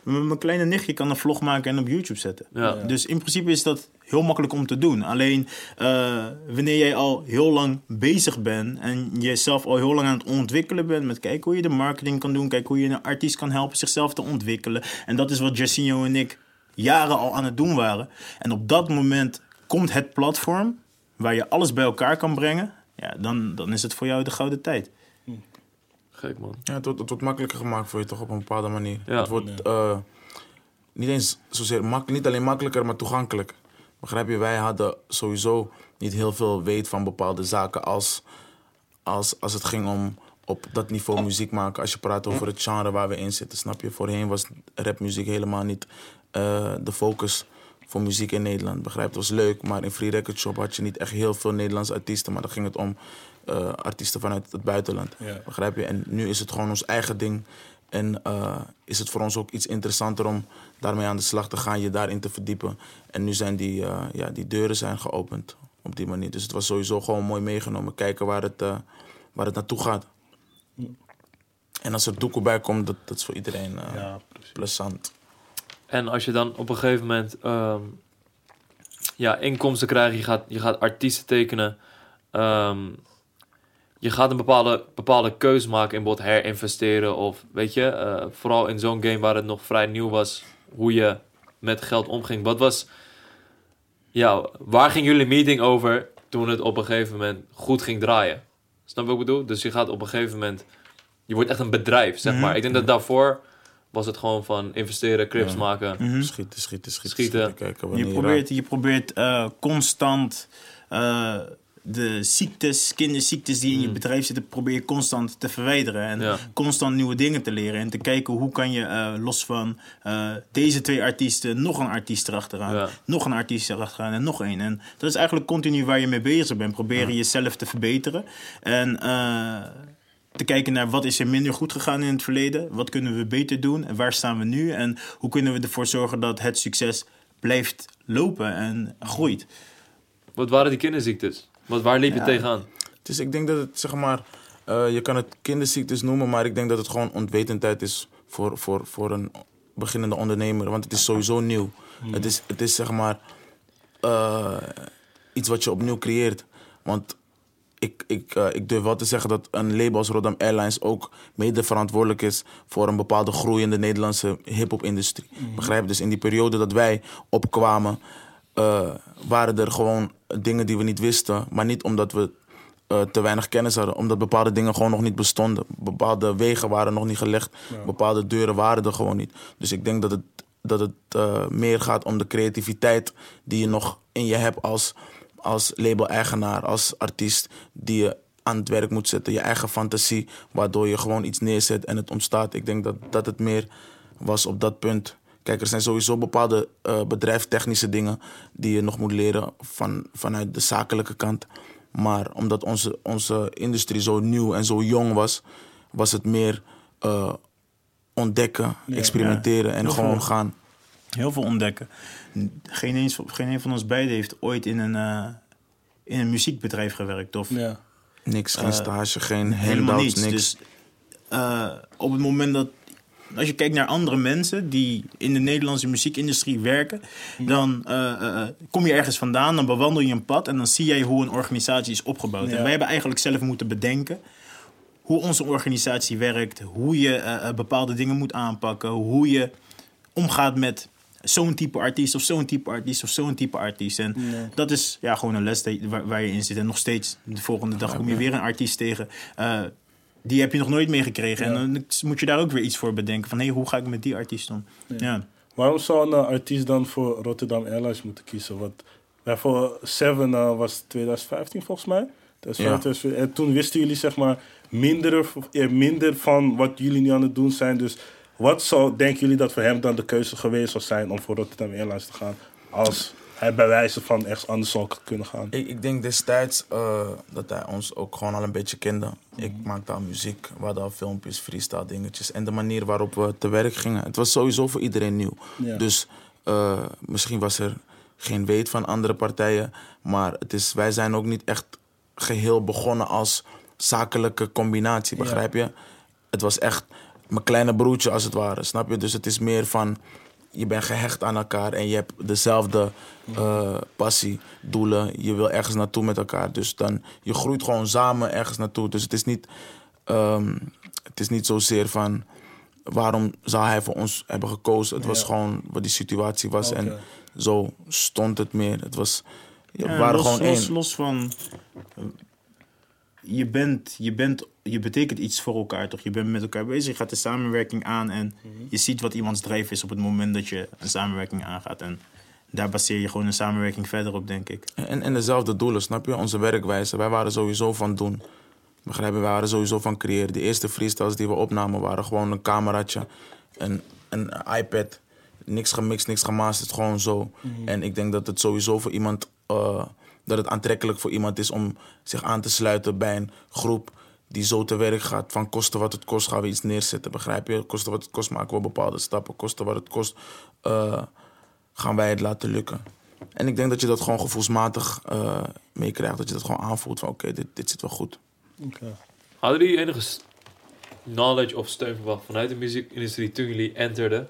mijn kleine nichtje kan een vlog maken en op YouTube zetten. Ja. Dus in principe is dat heel makkelijk om te doen. Alleen uh, wanneer jij al heel lang bezig bent en jezelf al heel lang aan het ontwikkelen bent met kijk hoe je de marketing kan doen, kijk hoe je een artiest kan helpen zichzelf te ontwikkelen. En dat is wat Jessinho en ik jaren al aan het doen waren. En op dat moment komt het platform waar je alles bij elkaar kan brengen. Ja, dan, dan is het voor jou de gouden tijd. Gek man. Ja, het wordt, het wordt makkelijker gemaakt voor je toch op een bepaalde manier. Ja. Het wordt uh, niet eens zozeer mak niet alleen makkelijker, maar toegankelijk. Begrijp je? Wij hadden sowieso niet heel veel weet van bepaalde zaken als, als, als het ging om op dat niveau muziek maken. Als je praat over het genre waar we in zitten, snap je? Voorheen was rapmuziek helemaal niet uh, de focus voor muziek in Nederland. Begrijp? Het was leuk, maar in Free Record Shop had je niet echt heel veel Nederlandse artiesten. Maar dan ging het om uh, artiesten vanuit het buitenland. Ja. Begrijp je? En nu is het gewoon ons eigen ding. En uh, is het voor ons ook iets interessanter om daarmee aan de slag te gaan, je daarin te verdiepen. En nu zijn die, uh, ja, die deuren zijn geopend op die manier. Dus het was sowieso gewoon mooi meegenomen. Kijken waar het, uh, waar het naartoe gaat. En als er doekoe bij komt, dat, dat is voor iedereen ja, plezant. En als je dan op een gegeven moment um, ja, inkomsten krijgt, je gaat, je gaat artiesten tekenen. Um, je gaat een bepaalde, bepaalde keuze maken in bijvoorbeeld herinvesteren. Of weet je, uh, vooral in zo'n game waar het nog vrij nieuw was, hoe je met geld omging. Wat was, ja, waar ging jullie meeting over toen het op een gegeven moment goed ging draaien? Snap je wat ik bedoel? Dus je gaat op een gegeven moment, je wordt echt een bedrijf, zeg maar. Ik denk dat daarvoor was het gewoon van investeren, crips Ja. maken. Schieten, schieten, schieten. Schieten. schieten kijken Je je probeert, je probeert uh, constant uh, de ziektes, kinderziektes die in je bedrijf zitten, probeer je constant te verwijderen. En Ja. constant nieuwe dingen te leren. En te kijken hoe kan je uh, los van uh, deze twee artiesten nog een artiest erachteraan. Ja. Nog een artiest erachteraan en nog één. En dat is eigenlijk continu waar je mee bezig bent. Proberen jezelf te verbeteren. En uh, te kijken naar wat is er minder goed gegaan in het verleden. Wat kunnen we beter doen? En waar staan we nu? En hoe kunnen we ervoor zorgen dat het succes blijft lopen en groeit? Wat waren die kinderziektes? Wat, waar liep je tegenaan? Dus ik denk dat het, zeg maar, eh, je kan het kinderziektes noemen, maar ik denk dat het gewoon onwetendheid is voor, voor, voor een beginnende ondernemer. Want het is sowieso nieuw. Hmm. Het, is, het is zeg maar eh, iets wat je opnieuw creëert. Want ik, ik, eh, ik durf wel te zeggen dat een label als Rotterdam Airlines ook mede verantwoordelijk is voor een bepaalde groei in de Nederlandse hip-hop-industrie. Begrijp je? Dus in die periode dat wij opkwamen, waren er gewoon dingen die we niet wisten. Maar niet omdat we eh, te weinig kennis hadden, omdat bepaalde dingen gewoon nog niet bestonden. Bepaalde wegen waren nog niet gelegd, bepaalde deuren waren er gewoon niet. Dus ik denk dat het, dat het eh, meer gaat om de creativiteit die je nog in je hebt als, als label-eigenaar, als artiest, die je aan het werk moet zetten. Je eigen fantasie, waardoor je gewoon iets neerzet en het ontstaat. Ik denk dat, dat het meer was op dat punt. Kijk, er zijn sowieso bepaalde eh bedrijftechnische dingen die je nog moet leren van, vanuit de zakelijke kant. Maar omdat onze, onze industrie zo nieuw en zo jong was, was het meer eh, ontdekken, experimenteren en Heel gewoon veel. gaan. Heel veel ontdekken. Geen, eens, geen een van ons beiden heeft ooit in een, eh, in een muziekbedrijf gewerkt. Of Ja. Niks, geen stage, geen helemaal handouts, niks. Dus eh, op het moment dat. Als je kijkt naar andere mensen die in de Nederlandse muziekindustrie werken, dan eh, eh, eh, kom je ergens vandaan, dan bewandel je een pad en dan zie jij hoe een organisatie is opgebouwd. Ja. En wij hebben eigenlijk zelf moeten bedenken hoe onze organisatie werkt, hoe je bepaalde dingen moet aanpakken, hoe je omgaat met zo'n type artiest of zo'n type artiest of zo'n type artiest. En dat is ja, gewoon een les waar, waar je in zit. En nog steeds, de volgende dag kom je weer een artiest tegen. Die heb je nog nooit meegekregen. En dan moet je daar ook weer iets voor bedenken. Van, hé, hey, hoe ga ik met die artiest om? Ja. Waarom zou een eh, artiest dan voor Rotterdam Airlines moeten kiezen? Want voor Seven eh, was 2015 volgens mij. 2015, En toen wisten jullie zeg maar minder, eh, minder van wat jullie nu aan het doen zijn. Dus wat zou, denken jullie dat voor hem dan de keuze geweest zou zijn om voor Rotterdam Airlines te gaan? Als hij bij wijze van ergens anders zou kunnen gaan. Ik, ik denk destijds eh, dat hij ons ook gewoon al een beetje kende. Ik maakte al muziek, we hadden al filmpjes, freestyle dingetjes. En de manier waarop we te werk gingen, het was sowieso voor iedereen nieuw. Ja. Dus eh, misschien was er geen weet van andere partijen. Maar het is, wij zijn ook niet echt geheel begonnen als zakelijke combinatie, begrijp je? Het was echt mijn kleine broertje als het ware, snap je? Dus het is meer van, je bent gehecht aan elkaar en je hebt dezelfde eh, passie, doelen. Je wil ergens naartoe met elkaar. Dus dan, je groeit gewoon samen ergens naartoe. Dus het is niet, ehm, het is niet zozeer van, waarom zou hij voor ons hebben gekozen? Het was Ja. gewoon wat die situatie was en zo stond het meer. Het was, ja, we waren los, gewoon los, één. los van. Je bent, je bent, je betekent iets voor elkaar, toch? Je bent met elkaar bezig, je gaat de samenwerking aan en je ziet wat iemands drijf is op het moment dat je een samenwerking aangaat. En daar baseer je gewoon een samenwerking verder op, denk ik. En, en dezelfde doelen, snap je? Onze werkwijze. Wij waren sowieso van doen. Begrijp je? Wij waren sowieso van creëren. De eerste freestyles die we opnamen waren gewoon een cameraatje, een, een iPad. Niks gemixt, niks gemasterd, gewoon zo. En ik denk dat het sowieso voor iemand, eh, dat het aantrekkelijk voor iemand is om zich aan te sluiten bij een groep die zo te werk gaat. Van kosten wat het kost gaan we iets neerzetten, begrijp je? Kosten wat het kost maken we bepaalde stappen. Kosten wat het kost eh, gaan wij het laten lukken. En ik denk dat je dat gewoon gevoelsmatig eh, meekrijgt. Dat je dat gewoon aanvoelt van oké, dit, dit zit wel goed. Oké. Hadden jullie enige knowledge of steun verwacht vanuit de muziekindustrie toen jullie enterden?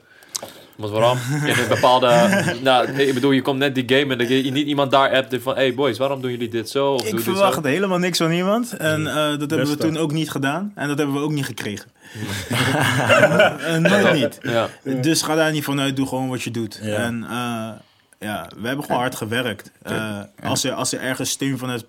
Want waarom? In een bepaalde... nou, nee, ik bedoel, je komt net die game en dat je niet iemand daar appte van... Hey boys, waarom doen jullie dit zo? Of Ik zo? helemaal niks van iemand. En eh, dat hebben we toen ook niet gedaan. En dat hebben we ook niet gekregen. Eh, nooit niet. Ja. Dus ga daar niet vanuit, doe gewoon wat je doet. Ja. En eh, ja, we hebben gewoon hard gewerkt. Eh, als, er, als er ergens steun van is...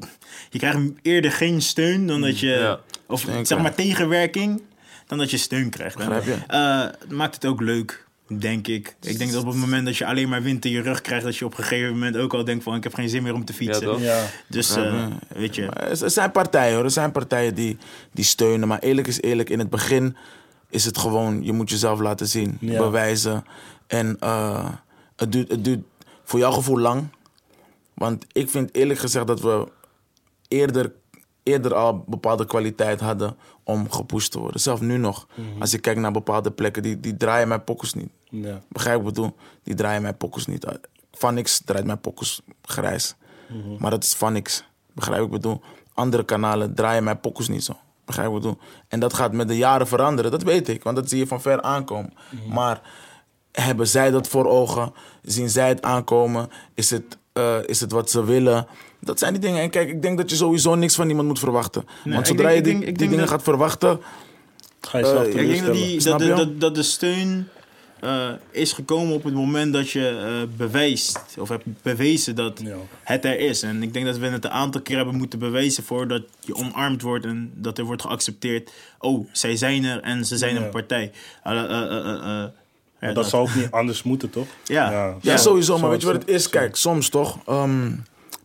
Je krijgt eerder geen steun dan dat je... Ja. Of zeg maar tegenwerking, dan dat je steun krijgt. En, Begrijp je? eh, het maakt het ook leuk, denk ik. Ik denk dat op het moment dat je alleen maar wind in je rug krijgt... dat je op een gegeven moment ook al denkt van... ik heb geen zin meer om te fietsen. toch? Ja. dus eh, weet je... Er zijn partijen hoor, er zijn partijen die, die steunen. Maar eerlijk is eerlijk, in het begin is het gewoon, je moet jezelf laten zien, Ja. bewijzen. En eh, het, duurt, het duurt voor jouw gevoel lang. Want ik vind eerlijk gezegd dat we eerder, eerder al bepaalde kwaliteit hadden om gepusht te worden. Zelfs nu nog. Als ik kijk naar bepaalde plekken, die, die draaien mijn pokkers niet. Ja. Begrijp wat ik bedoel? Die draaien mijn pokkers niet. Van niks draait mijn pokkers grijs. Maar dat is van niks. Begrijp ik bedoel? Andere kanalen draaien mijn pokkers niet zo. Begrijp ik bedoel? En dat gaat met de jaren veranderen, dat weet ik. Want dat zie je van ver aankomen. Maar hebben zij dat voor ogen? Zien zij het aankomen? Is het, eh, is het wat ze willen? Dat zijn die dingen. En kijk, ik denk dat je sowieso niks van iemand moet verwachten. Nee, Want zodra denk- je die, denk- dingen dat- gaat verwachten, Ga je Eh, zelf ik Ik denk dat, die, dat, de, dat, dat de steun eh, is gekomen op het moment dat je eh, bewijst, of hebt bewezen dat Ja. het er is. En ik denk dat we het een aantal keer hebben moeten bewijzen voordat je omarmd wordt en dat er wordt geaccepteerd. Oh, zij zijn er en ze zijn Ja. een partij. Eh, eh, eh, eh, eh, ja, Maar dat zou ook niet anders moeten, toch? Ja. Ja, Ja, sowieso. zo Maar weet je wat het is? Kijk, soms toch. ehm,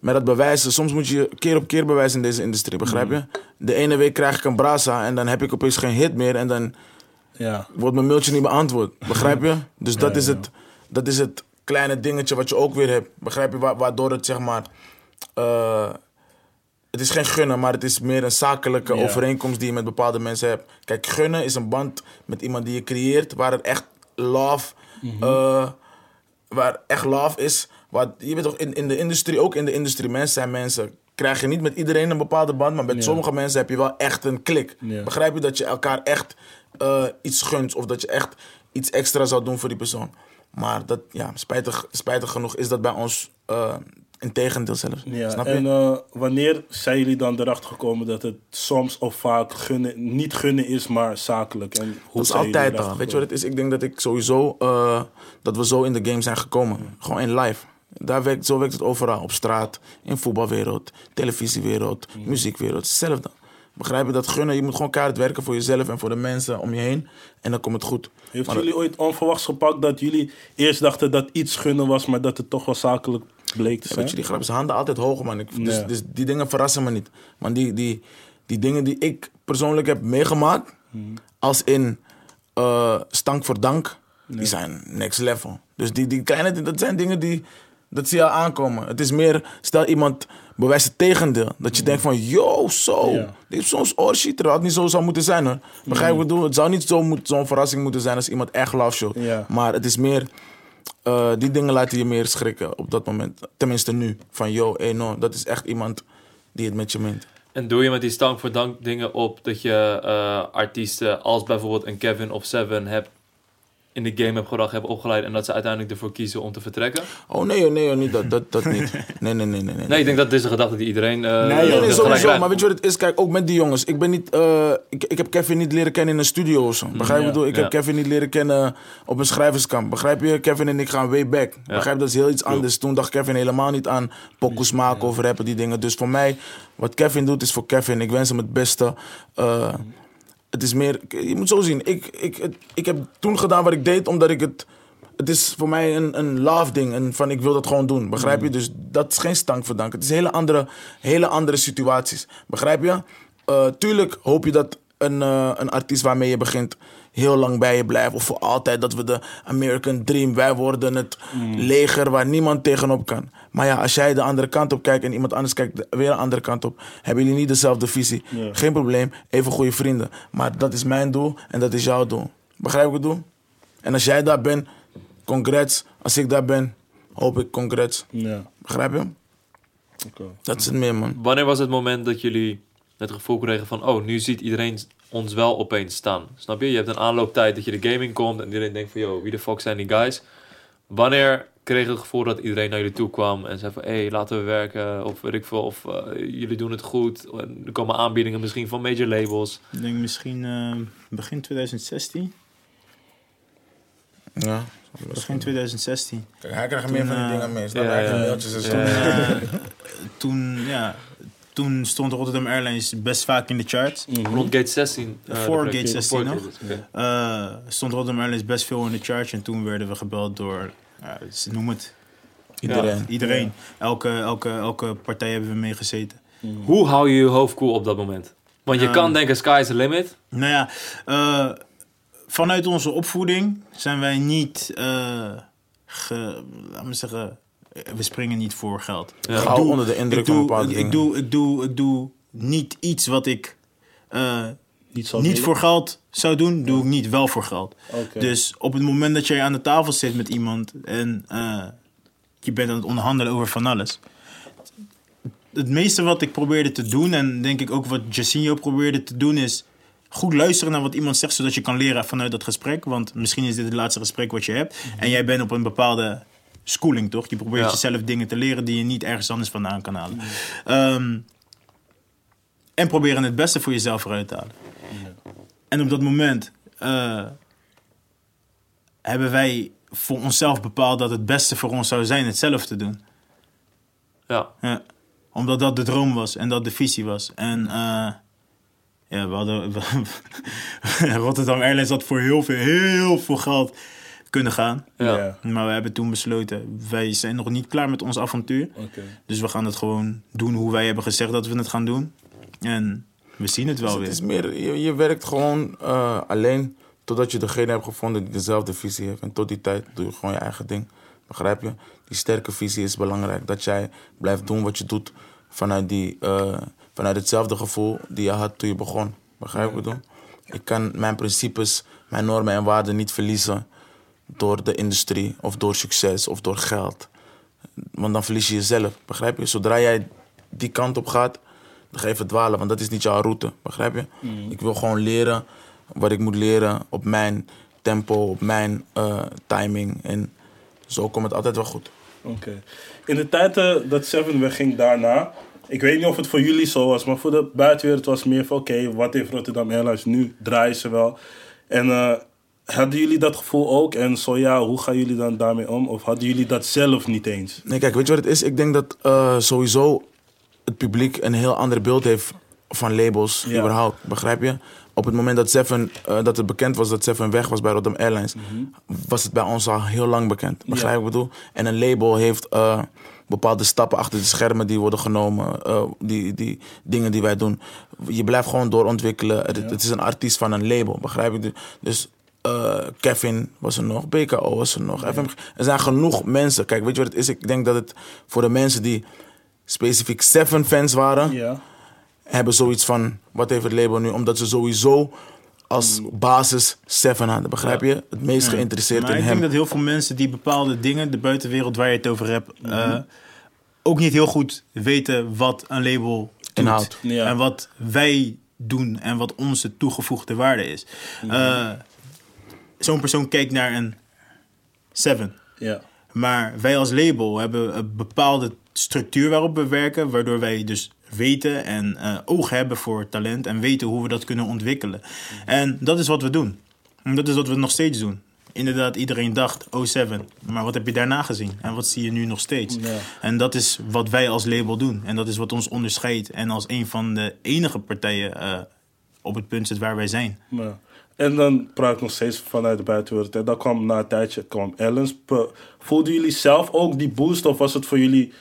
met dat bewijzen. Soms moet je keer op keer bewijzen in deze industrie. Begrijp je? De ene week krijg ik een brasa en dan heb ik opeens geen hit meer. En dan Ja. wordt mijn mailtje niet beantwoord. Begrijp je? Dus dat, Ja, is het, dat is het kleine dingetje wat je ook weer hebt. Begrijp je? Wa- waardoor het zeg maar. eh, het is geen gunnen, maar het is meer een zakelijke Ja. overeenkomst die je met bepaalde mensen hebt. Kijk, gunnen is een band met iemand die je creëert, waar er echt love, Mhm. eh, waar echt love is. Waar, je weet toch, in, in de industrie, ook in de industrie, mensen zijn mensen. Krijg je niet met iedereen een bepaalde band, maar met Ja. sommige mensen heb je wel echt een klik. Ja. Begrijp je dat je elkaar echt eh, iets gunt of dat je echt iets extra zou doen voor die persoon. Maar dat, ja, spijtig, spijtig genoeg is dat bij ons uh, in tegendeel zelfs. Ja, Snap je? en eh, wanneer zijn jullie dan erachter gekomen dat het soms of vaak gunnen, niet gunnen is, maar zakelijk? En hoe Dat is altijd al. Weet je wat het is? Ik denk dat ik sowieso, eh, dat we zo in de game zijn gekomen. Gewoon in live. Daar werkt, zo werkt het overal. Op straat, in voetbalwereld, televisiewereld, muziekwereld. Hetzelfde. Begrijp je dat gunnen? Je moet gewoon keihard werken voor jezelf en voor de mensen om je heen. En dan komt het goed. Heeft Maar- jullie ooit onverwachts gepakt dat jullie eerst dachten dat iets gunnen was, maar dat het toch wel zakelijk bleek te Ja, zijn? weet je, die grap is handen altijd hoog, man. Ik, dus, Ja. dus die dingen verrassen me niet. Maar die, die, die dingen die ik persoonlijk heb meegemaakt, als in eh, stank voor dank, die zijn next level. Dus die, die kleine, dat zijn dingen die, dat zie je al aankomen. Het is meer, stel iemand bewijst het tegendeel. Dat je denkt van, yo, zo, Ja. dit is zo'n oorshit. Dat had niet zo zou moeten zijn, hoor. Begrijp je wat ik bedoel? Het zou niet zo moet- zo'n verrassing moeten zijn als iemand echt love. Maar het is meer, eh, die dingen laten je meer schrikken op dat moment. Tenminste nu. Van, yo, hey, no, dat is echt iemand die het met je meent. En doe je met die stank voor dank dingen op dat je eh, artiesten als bijvoorbeeld een Kevin of Seven hebt in de game hebt gebracht, hebben opgeleid en dat ze uiteindelijk ervoor kiezen om te vertrekken? Oh nee, nee, niet dat, dat, dat niet. Nee, nee, nee, nee. nee. Nee, ik denk dat dit is een gedachte die iedereen. eh Nee, nee, nee, sowieso. krijgt. Maar weet je wat het is? Kijk, ook met die jongens. Ik ben niet... eh, ik, ik heb Kevin niet leren kennen in een studio of zo. Begrijp je ik ja, bedoel? Ik ja. heb Kevin niet leren kennen op een schrijverskamp. Begrijp je? Kevin en ik gaan way back. Begrijp je? Dat is heel iets anders. Toen dacht Kevin helemaal niet aan pokoes maken of rappen, die dingen. Dus voor mij, wat Kevin doet, is voor Kevin. Ik wens hem het beste. Eh, het is meer... Je moet zo zien. Ik, ik, het- ik heb toen gedaan wat ik deed, omdat ik het... Het is voor mij een, een love ding. En van ik wil dat gewoon doen. Begrijp je? Dus dat is geen stank voor dank. Het is hele andere, hele andere situaties. Begrijp je? Eh, tuurlijk hoop je dat een, eh, een artiest waarmee je begint heel lang bij je blijft. Of voor altijd dat we de American Dream. Wij worden het leger waar niemand tegenop kan. Maar ja, als jij de andere kant op kijkt en iemand anders kijkt weer de andere kant op. Hebben jullie niet dezelfde visie. Geen probleem. Even goede vrienden. Maar dat is mijn doel en dat is jouw doel. Begrijp je wat ik bedoel? En als jij daar bent, congrats. Als ik daar ben, hoop ik congrats. Ja, Begrijp je? oké. Dat is het meer, man. Wanneer was het moment dat jullie het gevoel kregen van, oh, nu ziet iedereen ons wel opeens staan? Snap je? Je hebt een aanlooptijd dat je de gaming komt en iedereen denkt van, yo, wie de fuck zijn die guys? Wanneer kreeg je het gevoel dat iedereen naar jullie toe kwam en zei van, hé, hey, laten we werken, of weet ik veel, of eh, jullie doen het goed. En Er komen aanbiedingen misschien van major labels. Ik denk misschien eh, begin 2016. Ja. Begin 2016. Kijk, hij krijgt meer van die dingen mee. snap je? Hij krijgt mailtjes en zo. Eh, toen, ja, toen stond Rotterdam Airlines best vaak in de charts. Rond Gate 16. eh, Voor dat Gate plek. 16 Voor nog. Gate 16, oké. Eh, stond Rotterdam Airlines best veel in de charts. En toen werden we gebeld door, ja, noem het, Iedereen. iedereen. Elke, elke, elke partij hebben we mee gezeten. Hoe hou je je hoofd koel op dat moment? Want je Ja. kan denken, sky is the limit. Nou ja, eh, vanuit onze opvoeding zijn wij niet, eh, ge, laat me zeggen, eh, we springen niet voor geld. Ja. Gauw onder de indruk ik van doe, bepaalde ik, dingen. ik doe, ik doe, ik doe niet iets wat ik eh, Niet, niet voor geld zou doen, doe ik niet wel voor geld. Oké. Dus op het moment dat jij aan de tafel zit met iemand en eh, je bent aan het onderhandelen over van alles. Het meeste wat ik probeerde te doen, en denk ik ook wat Jacinho probeerde te doen, is goed luisteren naar wat iemand zegt, zodat je kan leren vanuit dat gesprek. Want misschien is dit het laatste gesprek wat je hebt. En jij bent op een bepaalde schooling, toch? Je probeert Ja. jezelf dingen te leren die je niet ergens anders vandaan kan halen. Ehm, en proberen het beste voor jezelf eruit te halen. En op dat moment eh, hebben wij voor onszelf bepaald dat het beste voor ons zou zijn het zelf te doen. Ja. Ja. Omdat dat de droom was en dat de visie was. En eh, ja, we hadden. Rotterdam Airlines had voor heel veel, heel veel geld kunnen gaan. Ja. Ja. Maar we hebben toen besloten, wij zijn nog niet klaar met ons avontuur. Oké. Dus we gaan het gewoon doen hoe wij hebben gezegd dat we het gaan doen. En we zien het wel Dus het weer. is meer, je, je werkt gewoon eh, alleen totdat je degene hebt gevonden die dezelfde visie heeft. En tot die tijd doe je gewoon je eigen ding. Begrijp je? Die sterke visie is belangrijk. Dat jij blijft doen wat je doet vanuit, die, eh, vanuit hetzelfde gevoel die je had toen je begon. Begrijp je wat ik bedoel? Ik kan mijn principes, mijn normen en waarden niet verliezen door de industrie of door succes of door geld. Want dan verlies je jezelf, begrijp je? Zodra jij die kant op gaat, dan ga je verdwalen, want dat is niet jouw route, begrijp je? Ik wil gewoon leren wat ik moet leren op mijn tempo, op mijn eh, timing. En zo komt het altijd wel goed. Oké. In de tijd dat Seven wegging daarna, ik weet niet of het voor jullie zo was, maar voor de buitenwereld was het meer van oké, wat heeft Rotterdam Airlines nu? Draaien ze wel? En eh, hadden jullie dat gevoel ook? En zo ja, hoe gaan jullie dan daarmee om? Of hadden jullie dat zelf niet eens? Nee, kijk, weet je wat het is? Ik denk dat eh, sowieso het publiek een heel ander beeld heeft van labels, Ja. überhaupt. Begrijp je? Op het moment dat, Seven, eh, dat het bekend was dat Seven weg was bij Rotterdam Airlines, was het bij ons al heel lang bekend. Begrijp je wat ik bedoel? En een label heeft eh, bepaalde stappen achter de schermen die worden genomen, die, die dingen die wij doen. Je blijft gewoon doorontwikkelen. Het, het is een artiest van een label, begrijp je? Dus eh, Kevin was er nog, BKO was er nog. FMG. Er zijn genoeg mensen. Kijk, weet je wat het is? Ik denk dat het voor de mensen die specifiek Seven fans waren, Ja. hebben zoiets van: wat heeft het label nu? Omdat ze sowieso als basis Seven hadden, begrijp je? Het meest geïnteresseerd Maar in ik hem. denk dat heel veel mensen die bepaalde dingen, de buitenwereld waar je het over hebt, eh, ook niet heel goed weten wat een label doet. Inhoudt. Ja. En wat wij doen en wat onze toegevoegde waarde is. Eh, Zo'n persoon kijkt naar een Seven. Ja. Maar wij als label hebben een bepaalde structuur waarop we werken, waardoor wij dus weten en eh, oog hebben voor talent en weten hoe we dat kunnen ontwikkelen. En dat is wat we doen. En dat is wat we nog steeds doen. Inderdaad, iedereen dacht, oh Seven, maar wat heb je daarna gezien? En wat zie je nu nog steeds? En dat is wat wij als label doen. En dat is wat ons onderscheidt. En als een van de enige partijen eh, op het punt zit waar wij zijn. Ja. En dan praat ik nog steeds vanuit de buitenwereld. En dan kwam na een tijdje kwam Ellens. Voelden jullie zelf ook die boost? Of was het voor jullie...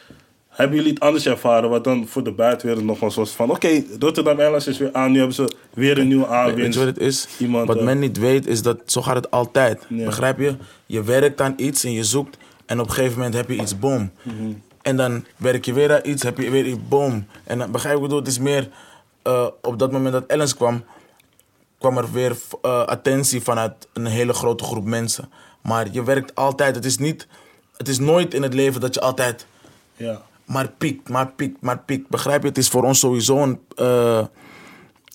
Hebben jullie het anders ervaren? Wat dan voor de buitenwereld nog was van... Oké, Rotterdam Airlines is weer aan. Nu hebben ze weer een nieuwe Weet je aanwinst. wat het is? Iemand, wat eh, men niet weet is dat zo gaat het altijd. Begrijp je? Je werkt aan iets en je zoekt en op een gegeven moment heb je iets, boom. Mhm. En dan werk je weer aan iets, heb je weer iets, boom. En dan begrijp ik bedoel? Het is meer eh, op dat moment dat Ellens kwam, kwam er weer eh, attentie vanuit een hele grote groep mensen. Maar je werkt altijd, het is niet, het is nooit in het leven dat je altijd Ja. maar piekt, maar piekt, maar piekt. Begrijp je? Het is voor ons sowieso een, eh,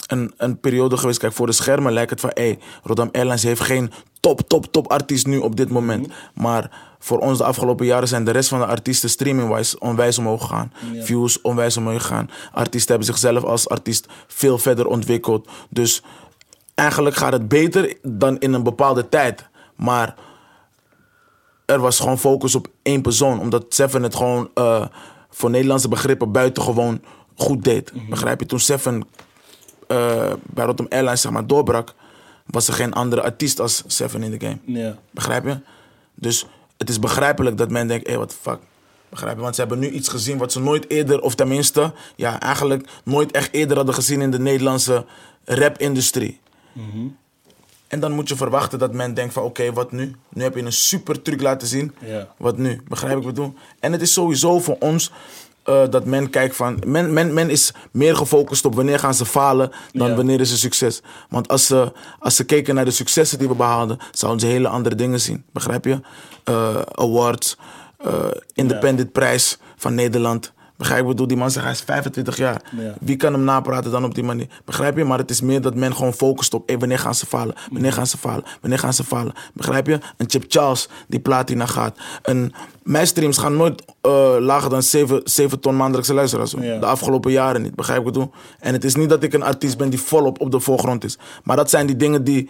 een, een periode geweest. Kijk, voor de schermen lijkt het van... Hey, Rotterdam Airlines heeft geen top, top, top artiest nu op dit moment. Maar voor ons de afgelopen jaren zijn de rest van de artiesten streaming-wise onwijs omhoog gegaan. Views onwijs omhoog gegaan. Artiesten hebben zichzelf als artiest veel verder ontwikkeld. Dus eigenlijk gaat het beter dan in een bepaalde tijd. Maar er was gewoon focus op één persoon. Omdat Seven het gewoon eh, voor Nederlandse begrippen buitengewoon goed deed. Begrijp je? Toen Seven eh, bij Rotterdam Airlines zeg maar, doorbrak, was er geen andere artiest als Seven in de game. Begrijp je? Dus het is begrijpelijk dat men denkt, hé, hey, the fuck. Begrijp je? Want ze hebben nu iets gezien wat ze nooit eerder, of tenminste, ja, eigenlijk nooit echt eerder hadden gezien in de Nederlandse rap-industrie. En dan moet je verwachten dat men denkt van, oké, wat nu? Nu heb je een super truc laten zien. Wat nu? Begrijp ik wat ik bedoel? En het is sowieso voor ons eh, dat men kijkt van... Men, men, men is meer gefocust op wanneer gaan ze falen dan wanneer is er succes. Want als ze, als ze keken naar de successen die we behaalden... zouden ze hele andere dingen zien. Begrijp je? Eh, awards, eh, independent prijs van Nederland. Begrijp je? Ik bedoel, die man zegt hij is 25 jaar. Ja. Wie kan hem napraten dan op die manier? Begrijp je? Maar het is meer dat men gewoon focust op... Hey, wanneer gaan ze falen? Wanneer gaan ze falen? Wanneer gaan ze falen? Begrijp je? Een Chip Charles die platina gaat. Een, mijn streams gaan nooit eh, lager dan 7, 7 ton maandelijkse luisteraars. Ja. De afgelopen jaren niet. Begrijp je bedoel? En het is niet dat ik een artiest ben die volop op de voorgrond is. Maar dat zijn die dingen die,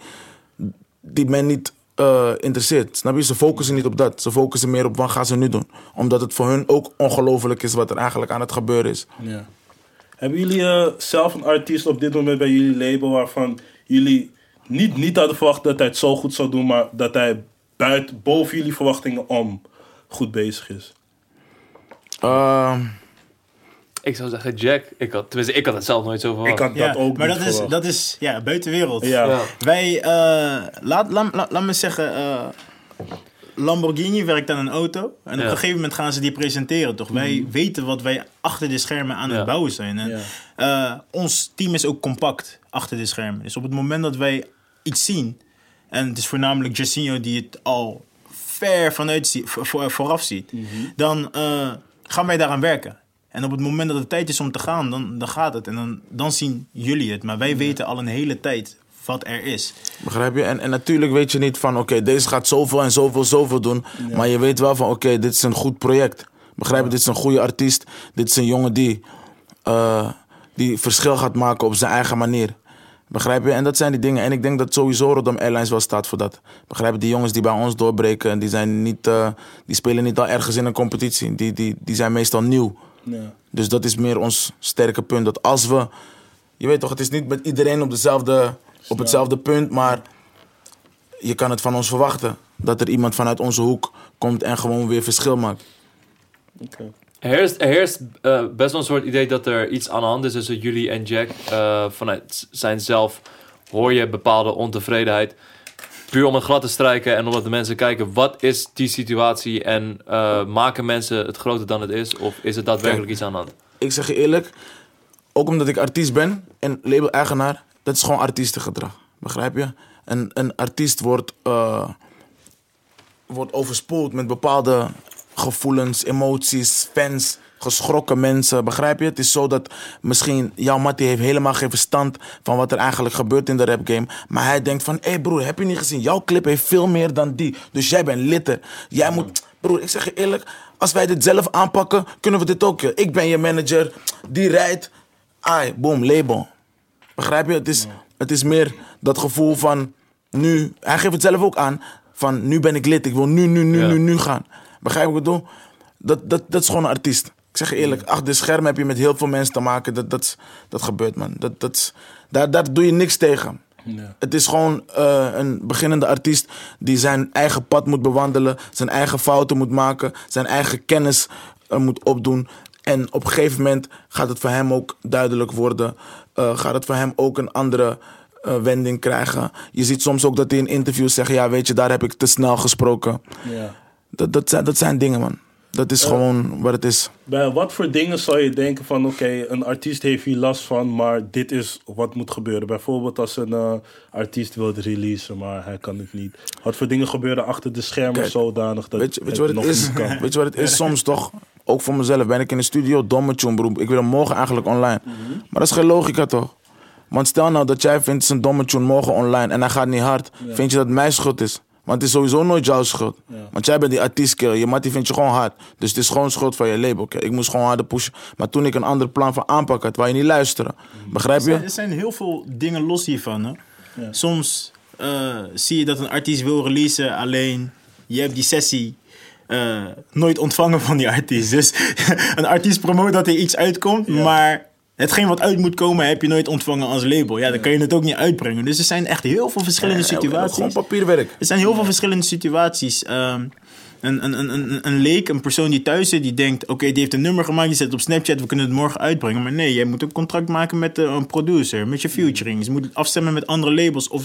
die men niet eh, interesseert. Snap je? Ze focussen niet op dat. Ze focussen meer op wat gaan ze nu doen. Omdat het voor hun ook ongelooflijk is wat er eigenlijk aan het gebeuren is. Ja. Hebben jullie eh, zelf een artiest op dit moment bij jullie label waarvan jullie niet, niet hadden verwacht dat hij het zo goed zou doen, maar dat hij buiten, boven jullie verwachtingen om goed bezig is? Ehm, Ik zou zeggen Jack. Ik had, tenminste, ik had het zelf nooit zo verwacht. Ik had Ja, dat ook maar niet dat is, dat is ja, buitenwereld. Ja. Ja. Wij, eh, laat, laat, laat, laat me zeggen, eh, Lamborghini werkt aan een auto. En op een gegeven moment gaan ze die presenteren, toch? Wij weten wat wij achter de schermen aan Ja. het bouwen zijn. En, Ja. eh, ons team is ook compact achter de schermen. Dus op het moment dat wij iets zien, en het is voornamelijk Jacinho die het al ver vanuit zie- voor, voor- vooraf ziet, dan eh, gaan wij daaraan werken. En op het moment dat het tijd is om te gaan, dan, dan gaat het. En dan, dan zien jullie het. Maar wij weten al een hele tijd wat er is. Begrijp je? En, en natuurlijk weet je niet van, oké, deze gaat zoveel en zoveel, zoveel doen. Maar je weet wel van, oké, dit is een goed project. Begrijp je? Dit is een goede artiest. Dit is een jongen die, eh, die verschil gaat maken op zijn eigen manier. Begrijp je? En dat zijn die dingen. En ik denk dat sowieso Rotterdam Airlines wel staat voor dat. Begrijp je? Die jongens die bij ons doorbreken, die, zijn niet, eh, die spelen niet al ergens in een competitie. Die, die, die zijn meestal nieuw. Ja. Dus dat is meer ons sterke punt. Dat als we. Je weet toch, het is niet met iedereen op, dezelfde, op hetzelfde punt, maar je kan het van ons verwachten. Dat er iemand vanuit onze hoek komt en gewoon weer verschil maakt. Oké. Er heerst, er heerst eh, best wel een soort idee dat er iets aan de hand is tussen jullie en Jack. Eh, vanuit zijn zelf hoor je bepaalde ontevredenheid. Puur om het glad te strijken en omdat de mensen kijken, wat is die situatie? En eh, maken mensen het groter dan het is? Of is het daadwerkelijk Kijk. iets aan de hand? Ik zeg je eerlijk, ook omdat ik artiest ben en label-eigenaar, dat is gewoon artiestengedrag. Begrijp je? Een, een artiest wordt, eh, wordt overspoeld met bepaalde gevoelens, emoties, fans, geschrokken mensen. Begrijp je? Het is zo dat misschien jouw Mattie heeft helemaal geen verstand van wat er eigenlijk gebeurt in de rap game. Maar hij denkt van, hé hey broer, heb je niet gezien? Jouw clip heeft veel meer dan die. Dus jij bent litter. Jij moet... Broer, ik zeg je eerlijk, als wij dit zelf aanpakken, kunnen we dit ook. joh. Ik ben je manager, die rijdt. Ai, boom, label. Begrijp je? Het is, het is meer dat gevoel van nu. Hij geeft het zelf ook aan. Van nu ben ik lid. Ik wil nu, nu, nu, Ja. nu, nu gaan. Begrijp je wat ik bedoel? Dat, dat, dat is gewoon een artiest. Ik zeg je eerlijk, achter de scherm heb je met heel veel mensen te maken. Dat, dat, dat gebeurt, man. Dat, dat, daar, daar doe je niks tegen. Het is gewoon eh, een beginnende artiest die zijn eigen pad moet bewandelen, zijn eigen fouten moet maken, zijn eigen kennis eh, moet opdoen. En op een gegeven moment gaat het voor hem ook duidelijk worden, eh, gaat het voor hem ook een andere wending krijgen. Je ziet soms ook dat hij in interviews zegt, ja weet je, daar heb ik te snel gesproken. Ja. Dat, dat, zijn, dat zijn dingen man. Dat is gewoon wat het is. Bij wat voor dingen zou je denken van oké, een artiest heeft hier last van, maar dit is wat moet gebeuren. Bijvoorbeeld als een eh, artiest wil releasen, maar hij kan het niet. Wat voor dingen gebeuren achter de schermen Kijk, zodanig dat Weet je, weet je het wat nog het is? niet kan? Weet je wat het is soms toch? Ook voor mezelf ben ik in de studio, domme tune bro. Ik wil hem morgen eigenlijk online. Maar dat is geen logica toch? Want stel nou dat jij vindt een domme tune morgen online en hij gaat niet hard. Vind je dat mijn schuld is? Want het is sowieso nooit jouw schuld. Want jij bent die artiest, kill. Je mattie vindt je gewoon hard. Dus het is gewoon schuld van je label. Ik moest gewoon harder pushen. Maar toen ik een ander plan van aanpak had, wou je niet luisteren. Begrijp Er zijn, je? er zijn heel veel dingen los hiervan. Hè? Soms eh, zie je dat een artiest wil releasen, alleen je hebt die sessie eh, nooit ontvangen van die artiest. Dus een artiest promoot dat er iets uitkomt, maar hetgeen wat uit moet komen heb je nooit ontvangen als label. Ja, dan kan je het ook niet uitbrengen. Dus er zijn echt heel veel verschillende situaties. Gewoon papierwerk. Er zijn heel veel verschillende situaties. Ehm, een, een, een, een, een leek, een persoon die thuis zit, die denkt: Oké, die heeft een nummer gemaakt, die zet het op Snapchat, we kunnen het morgen uitbrengen. Maar nee, jij moet een contract maken met eh, een producer, met je featuring. Je moet het afstemmen met andere labels of,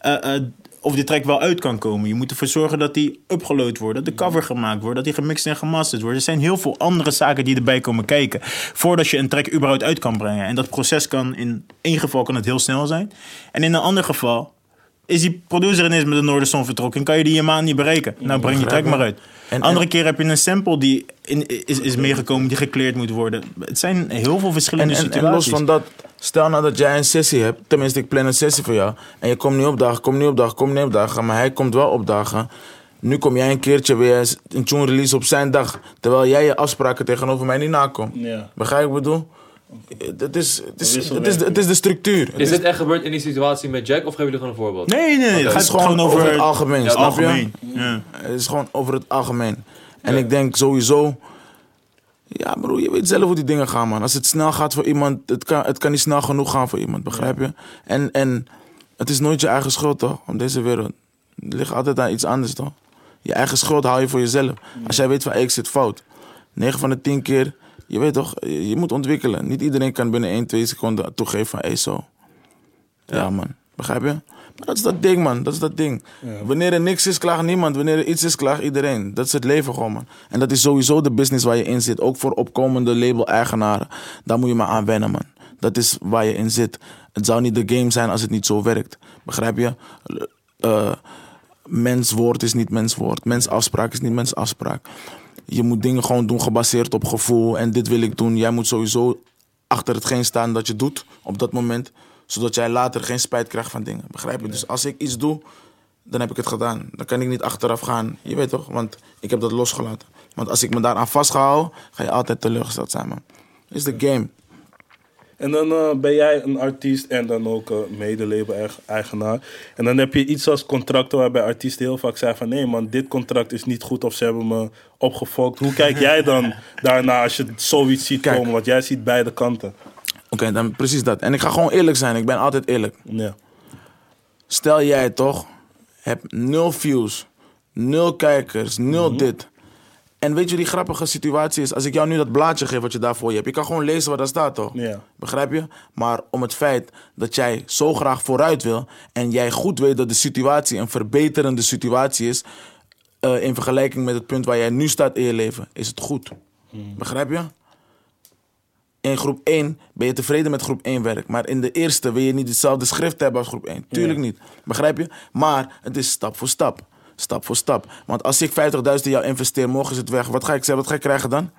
eh, eh, of die track wel uit kan komen. Je moet ervoor zorgen dat die upgeload wordt, dat de cover gemaakt wordt, dat die gemixt en gemasterd wordt. Er zijn heel veel andere zaken die erbij komen kijken voordat je een track überhaupt uit kan brengen. En dat proces kan in één geval kan het heel snel zijn, en in een ander geval is die producer ineens met de Noorderzon vertrokken. Kan je die een maand niet bereiken. Nou, breng je track maar uit. En, Andere keer heb je een sample die in, is, is meegekomen, die gekleerd moet worden. Het zijn heel veel verschillende en, situaties. En los van dat, stel nou dat jij een sessie hebt. Tenminste, ik plan een sessie voor jou. En je komt niet opdagen, komt niet opdagen, komt niet opdagen. Maar hij komt wel opdagen. Nu kom jij een keertje weer een tune release op zijn dag. Terwijl jij je afspraken tegenover mij niet nakomt. Ja. Begrijp je wat ik bedoel? Het is, het, is, het, is, het is de structuur. Is dit echt gebeurd in die situatie met Jack of geven jullie gewoon een voorbeeld? Nee, nee, nee. Het gaat gewoon over, het algemeen. Ja, het algemeen. Ja. Het is gewoon over het algemeen. En ik denk sowieso. Ja, bro, je weet zelf hoe die dingen gaan, man. Als het snel gaat voor iemand, het kan, het kan niet snel genoeg gaan voor iemand, begrijp je? En, en het is nooit je eigen schuld, toch? Om deze wereld. Het ligt altijd aan iets anders, toch? Je eigen schuld haal je voor jezelf. Als jij weet van, ik zit fout. 9 van de 10 keer je weet toch, je moet ontwikkelen. Niet iedereen kan binnen 1, 2 seconden toegeven van, hé zo. Ja. man, begrijp je? Dat is dat ding, man. Dat is dat ding. Wanneer er niks is, klaagt niemand. Wanneer er iets is, klaagt iedereen. Dat is het leven gewoon, man. En dat is sowieso de business waar je in zit. Ook voor opkomende label-eigenaren. Daar moet je maar aan wennen, man. Dat is waar je in zit. Het zou niet de game zijn als het niet zo werkt. Begrijp je? Uh, menswoord is niet menswoord. Mensafspraak is niet mensafspraak je moet dingen gewoon doen gebaseerd op gevoel. En dit wil ik doen. Jij moet sowieso achter hetgeen staan dat je doet op dat moment. Zodat jij later geen spijt krijgt van dingen. Begrijp je? Dus als ik iets doe, dan heb ik het gedaan. Dan kan ik niet achteraf gaan. Je weet toch? Want ik heb dat losgelaten. Want als ik me daaraan vastgehouden, ga je altijd teleurgesteld zijn, man. is de game. En dan uh, ben jij een artiest en dan ook uh, medelabel-eigenaar. En dan heb je iets als contracten waarbij artiesten heel vaak zeggen van... nee man, dit contract is niet goed of ze hebben me opgefokt. Hoe kijk jij dan daarna als je zoiets ziet komen? Want jij ziet beide kanten. Oké, dan precies dat. En ik ga gewoon eerlijk zijn. Ik ben altijd eerlijk. Ja. Stel jij toch, hebt nul views, nul kijkers, nul mhm. dit... En weet je, die grappige situatie is, als ik jou nu dat blaadje geef wat je daarvoor je hebt, je kan gewoon lezen wat daar staat, toch? Ja. Begrijp je? Maar om het feit dat jij zo graag vooruit wil en jij goed weet dat de situatie een verbeterende situatie is, uh, in vergelijking met het punt waar jij nu staat in je leven, is het goed. Hmm. Begrijp je? In groep 1 ben je tevreden met groep 1 werk. Maar in de eerste wil je niet hetzelfde schrift hebben als groep 1. Tuurlijk niet. Begrijp je? Maar het is stap voor stap. Stap voor stap. Want als ik 50.000 in jou investeer, morgen is het weg. Wat ga ik zeggen? Wat ga ik krijgen dan?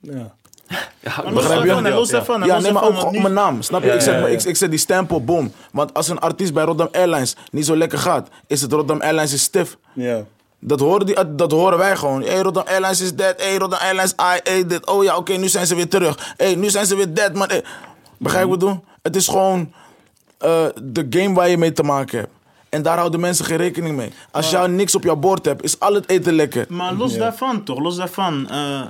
Ja. Ja, begrijp je? Los daarvan. Ja, nee, maar ook op mijn naam. Snap je? ik, zet, ik, ik zet die stempel, boom. Want als een artiest bij Rotterdam Airlines niet zo lekker gaat, is het Rotterdam Airlines is stif. Ja. Dat horen, die, dat horen wij gewoon. Hey, Rotterdam Airlines is dead. Hey, Rotterdam Airlines, I, hey, dit. Oh ja, oké, nu zijn ze weer terug. Hey, nu zijn ze weer dead, man. Begrijp je wat ik bedoel? Het is gewoon uh, de game waar je mee te maken hebt. En daar houden mensen geen rekening mee. Als jij niks op jouw bord hebt, is al het eten lekker. Maar los daarvan toch, los daarvan. Uh,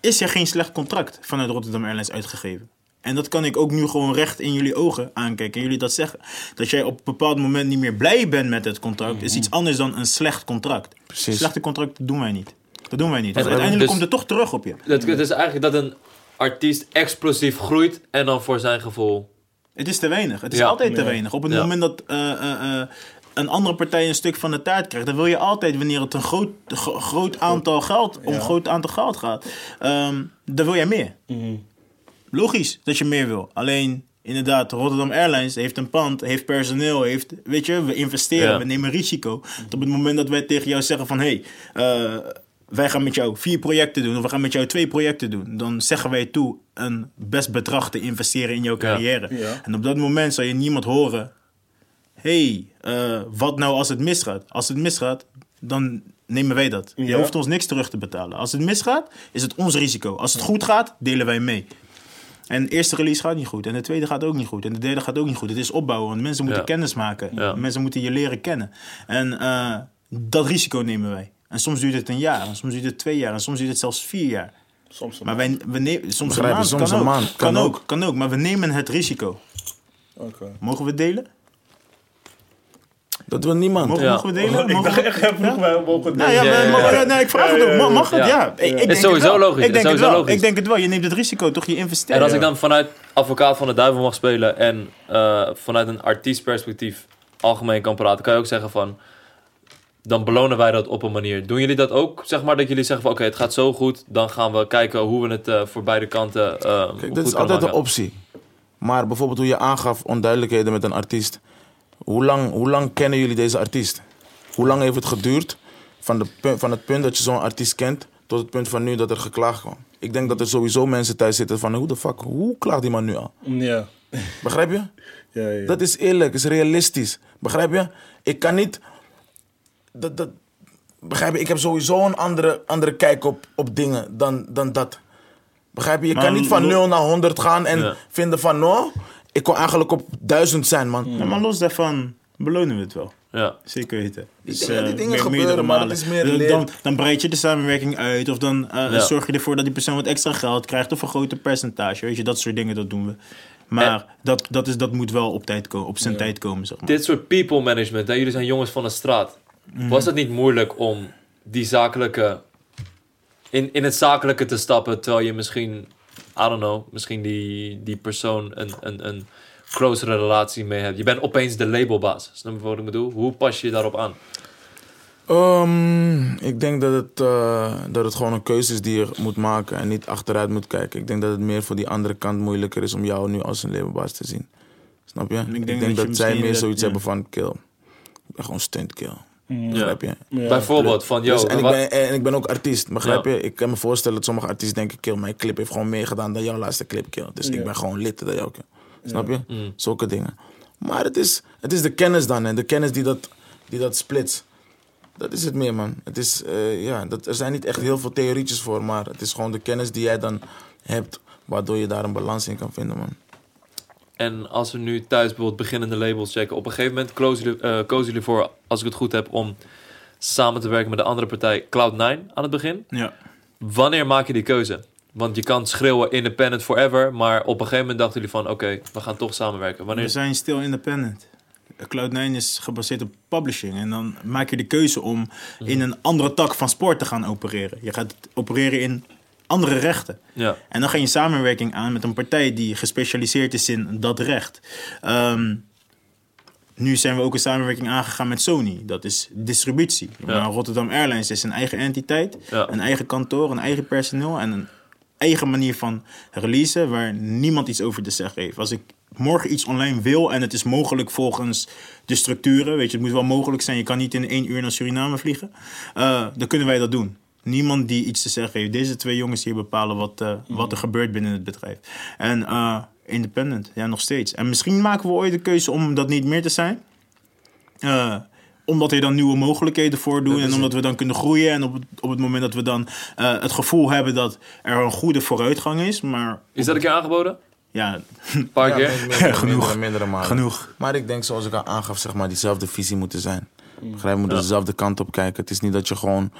is er geen slecht contract vanuit Rotterdam Airlines uitgegeven? En dat kan ik ook nu gewoon recht in jullie ogen aankijken. En jullie dat zeggen. Dat jij op een bepaald moment niet meer blij bent met het contract. Is iets anders dan een slecht contract. Precies. Slechte contracten doen wij niet. Dat doen wij niet. Want uiteindelijk dus komt het toch terug op je. Het, het is eigenlijk dat een artiest explosief groeit. En dan voor zijn gevoel het is te weinig. Het is altijd te weinig. Op het moment dat uh, uh, een andere partij een stuk van de taart krijgt, dan wil je altijd, wanneer het een groot, groot aantal geld, om een groot aantal geld gaat, um, dan wil jij meer. Mhm. Logisch dat je meer wil. Alleen, inderdaad, Rotterdam Airlines heeft een pand, heeft personeel, heeft, weet je, we investeren, we nemen risico. Op het moment dat wij tegen jou zeggen van, hé, hey, wij gaan met jou vier projecten doen, of we gaan met jou twee projecten doen, dan zeggen wij toe een best bedrag te investeren in jouw carrière. En op dat moment zal je niemand horen: hey, uh, wat nou als het misgaat? Als het misgaat, dan nemen wij dat. Je hoeft ons niks terug te betalen. Als het misgaat, is het ons risico. Als het goed gaat, delen wij mee. En de eerste release gaat niet goed. En de tweede gaat ook niet goed. En de derde gaat ook niet goed. Het is opbouwen. Want mensen moeten kennis maken. Mensen moeten je leren kennen. En uh, dat risico nemen wij. En soms duurt het een jaar, en soms duurt het twee jaar, en soms duurt het zelfs vier jaar. Soms een maar wij, we nemen, soms een maand, soms kan, een ook. maand. Kan, ook. Kan ook, maar we nemen het risico. Okay. Mogen we delen? Dat wil niemand. Mogen, mogen we delen? ik dacht echt, ja? wij mogen delen. Ja, ja, ja, nee, ik vraag het ook. Mag het? Ja. Ik, ik is sowieso logisch. Ik denk, het wel. ik denk het wel. Je neemt het risico, toch? Je investeert. En als ik dan vanuit advocaat van de duivel mag spelen en uh, vanuit een artiestperspectief algemeen kan praten, kan je ook zeggen van dan belonen wij dat op een manier. Doen jullie dat ook? Zeg maar dat jullie zeggen van oké, het gaat zo goed, dan gaan we kijken hoe we het uh, voor beide kanten. Uh, Kijk, dat is altijd een optie. Maar bijvoorbeeld hoe je aangaf onduidelijkheden met een artiest. Hoe lang, hoe lang kennen jullie deze artiest? Hoe lang heeft het geduurd van, de, van het punt dat je zo'n artiest kent tot het punt van nu dat er geklaagd kwam? Ik denk dat er sowieso mensen thuis zitten van hoe de fuck, hoe klaagt die man nu al? Ja. Begrijp je? Ja, ja. Dat is eerlijk, is realistisch. Begrijp je? Ik kan niet. Dat, dat, begrijp je? Ik heb sowieso een andere, andere kijk op, op dingen dan, dan dat. Begrijp je? Je Maar kan niet van lo- 0 naar 100 gaan en Ja. vinden van no. Ik kon eigenlijk op 1000 zijn, man. Ja, maar los daarvan belonen we het wel. Ja. Zeker weten. Dus, die eh, dingen meer- gebeuren, maar is meer dan, leer- dan, dan breid je de samenwerking uit. Of dan eh, Ja. zorg je ervoor dat die persoon wat extra geld krijgt. Of een groter percentage. Weet je, dat soort dingen, dat doen we. Maar dat, dat, is, dat moet wel op, tijd ko- op zijn tijd komen, zeg maar. Dit soort people management, hè, jullie zijn jongens van de straat. Mhm. Was het niet moeilijk om die zakelijke. In, in het zakelijke te stappen terwijl je misschien. I don't know, misschien die, die persoon een, een, een closere relatie mee hebt. Je bent opeens de labelbaas. Snap je wat ik bedoel? Hoe pas je daarop aan? Ehm, ik denk dat het, eh, dat het gewoon een keuze is die je moet maken en niet achteruit moet kijken. Ik denk dat het meer voor die andere kant moeilijker is om jou nu als een labelbaas te zien. Snap je? Ik denk, dat zij meer dat- zoiets ja. hebben van kill. Ik ben gewoon stunt kill. Ja. Begrijp je? Ja. Bijvoorbeeld van, yo, Dus, en, ik wat- ben, en ik ben ook artiest, begrijp Ja. je? Ik kan me voorstellen dat sommige artiesten denken... kill, mijn clip heeft gewoon meer gedaan dan jouw laatste clip, kill. Dus Ja. ik ben gewoon lid dan jouw kill. Snap je? Mm. Zulke dingen. Maar het is, het is de kennis dan, en de kennis die dat, die dat splitst. Dat is het meer, man. Het is, eh, ja, dat, er zijn niet echt heel veel theorietjes voor, maar het is gewoon de kennis die jij dan hebt... waardoor je daar een balans in kan vinden, man. En als we nu thuis bijvoorbeeld beginnende labels checken, op een gegeven moment kozen jullie, eh, kozen jullie voor, als ik het goed heb, om samen te werken met de andere partij Cloud9 aan het begin. Ja. Wanneer maak je die keuze? Want je kan schreeuwen independent forever, maar op een gegeven moment dachten jullie van, oké, we gaan toch samenwerken. We Wanneer? zijn still independent. Cloud9 is gebaseerd op publishing. En dan maak je de keuze om in een andere tak van sport te gaan opereren. Je gaat opereren in andere rechten. Ja, En dan ga je een samenwerking aan met een partij die gespecialiseerd is in dat recht. Ehm, nu zijn we ook een samenwerking aangegaan met Sony. Dat is distributie. Rotterdam Airlines is een eigen entiteit, Ja. een eigen kantoor, een eigen personeel en een eigen manier van releasen waar niemand iets over te zeggen heeft. Als ik morgen iets online wil en het is mogelijk volgens de structuren, weet je, het moet wel mogelijk zijn. Je kan niet in één uur naar Suriname vliegen. eh, dan kunnen wij dat doen. Niemand die iets te zeggen heeft. Deze twee jongens hier bepalen wat, eh, wat er gebeurt binnen het bedrijf. En eh, independent, ja, nog steeds. En misschien maken we ooit de keuze om dat niet meer te zijn. Eh, omdat er dan nieuwe mogelijkheden voor doen. En omdat we dan kunnen groeien. En op het, op het moment dat we dan eh, het gevoel hebben dat er een goede vooruitgang is. Maar is dat een keer aangeboden? ja, Een paar keer? Genoeg. Mindere malen. genoeg. Maar ik denk, zoals ik al aangaf, zeg maar, diezelfde visie moeten zijn. Begrijp, je? we moeten dezelfde kant op kijken. Het is niet dat je gewoon...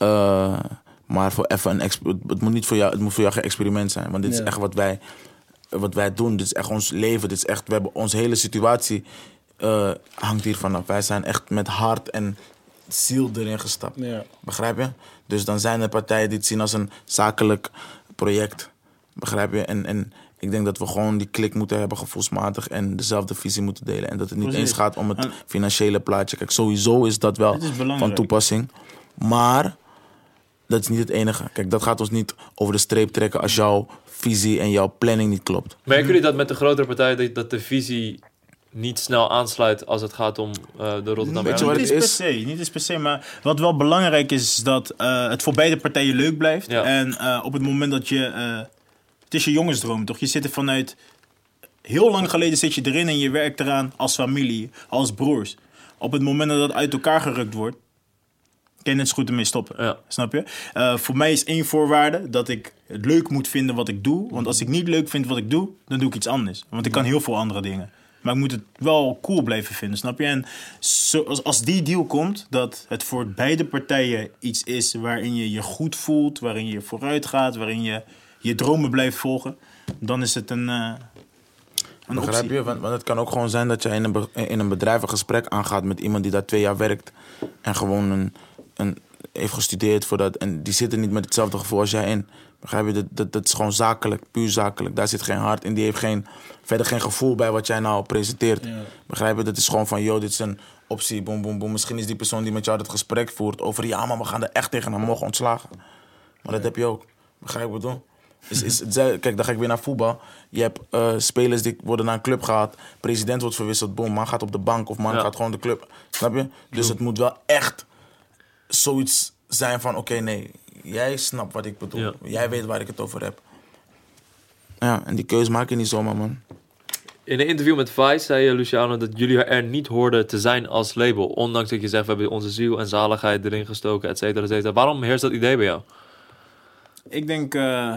eh, maar voor even een... Het moet niet voor jou, het moet voor jou geen experiment zijn. Want dit is echt wat wij, wat wij doen. Dit is echt ons leven. Dit is echt... We hebben onze hele situatie eh, hangt hier vanaf. Wij zijn echt met hart en ziel erin gestapt. Ja. Begrijp je? Dus dan zijn er partijen die het zien als een zakelijk project. Begrijp je? En, en ik denk dat we gewoon die klik moeten hebben gevoelsmatig en dezelfde visie moeten delen. En dat het niet Precies. eens gaat om het financiële plaatje. Kijk, sowieso is dat wel van toepassing. Maar dat is niet het enige. Kijk, dat gaat ons niet over de streep trekken als jouw visie en jouw planning niet klopt. Merken jullie dat met de grotere partijen dat, dat de visie niet snel aansluit als het gaat om eh, de Rotterdam Weet je wat het eens per is? se, niet eens per se. Maar wat wel belangrijk is, is dat eh, het voor beide partijen leuk blijft. Ja. En eh, op het moment dat je... eh, het is je jongensdroom, toch? Je zit er vanuit... Heel lang geleden zit je erin en je werkt eraan als familie, als broers. Op het moment dat dat uit elkaar gerukt wordt... Kan net zo goed ermee stoppen. Ja. Snap je? Eh, voor mij is één voorwaarde dat ik het leuk moet vinden wat ik doe. Want als ik niet leuk vind wat ik doe, dan doe ik iets anders. Want ik kan heel veel andere dingen. Maar ik moet het wel cool blijven vinden, snap je? En zo, als, als die deal komt, dat het voor beide partijen iets is waarin je je goed voelt, waarin je vooruit gaat, waarin je je dromen blijft volgen, dan is het een, eh een Begrijp optie. je? Want, want het kan ook gewoon zijn dat je in een, in een bedrijf een gesprek aangaat met iemand die daar twee jaar werkt. En gewoon een, een, heeft gestudeerd voor dat. En die zit er niet met hetzelfde gevoel als jij in. Begrijp je? Dat, dat, dat is gewoon zakelijk, puur zakelijk. Daar zit geen hart in. Die heeft geen, verder geen gevoel bij wat jij nou presenteert. Ja. Begrijp je? Dat is gewoon van, joh, dit is een optie. Boom, boom, boom. Misschien is die persoon die met jou dat gesprek voert over... ja, maar we gaan er echt tegen hem mogen ontslagen. Maar dat heb je ook. Begrijp je wat ik bedoel? Is, is, kijk, dan ga ik weer naar voetbal. Je hebt uh, spelers die worden naar een club gehaald. President wordt verwisseld. Boom, man gaat op de bank of man gaat gewoon de club. Snap je? Dus het moet wel echt zoiets zijn van... Oké, nee, jij snapt wat ik bedoel. Jij weet waar ik het over heb. Ja, en die keuze maak je niet zomaar, man. In een interview met Vice zei Luciano dat jullie er niet hoorden te zijn als label. Ondanks dat je zegt, we hebben onze ziel en zaligheid erin gestoken, et cetera, et cetera. Waarom heerst dat idee bij jou? Ik denk... Uh,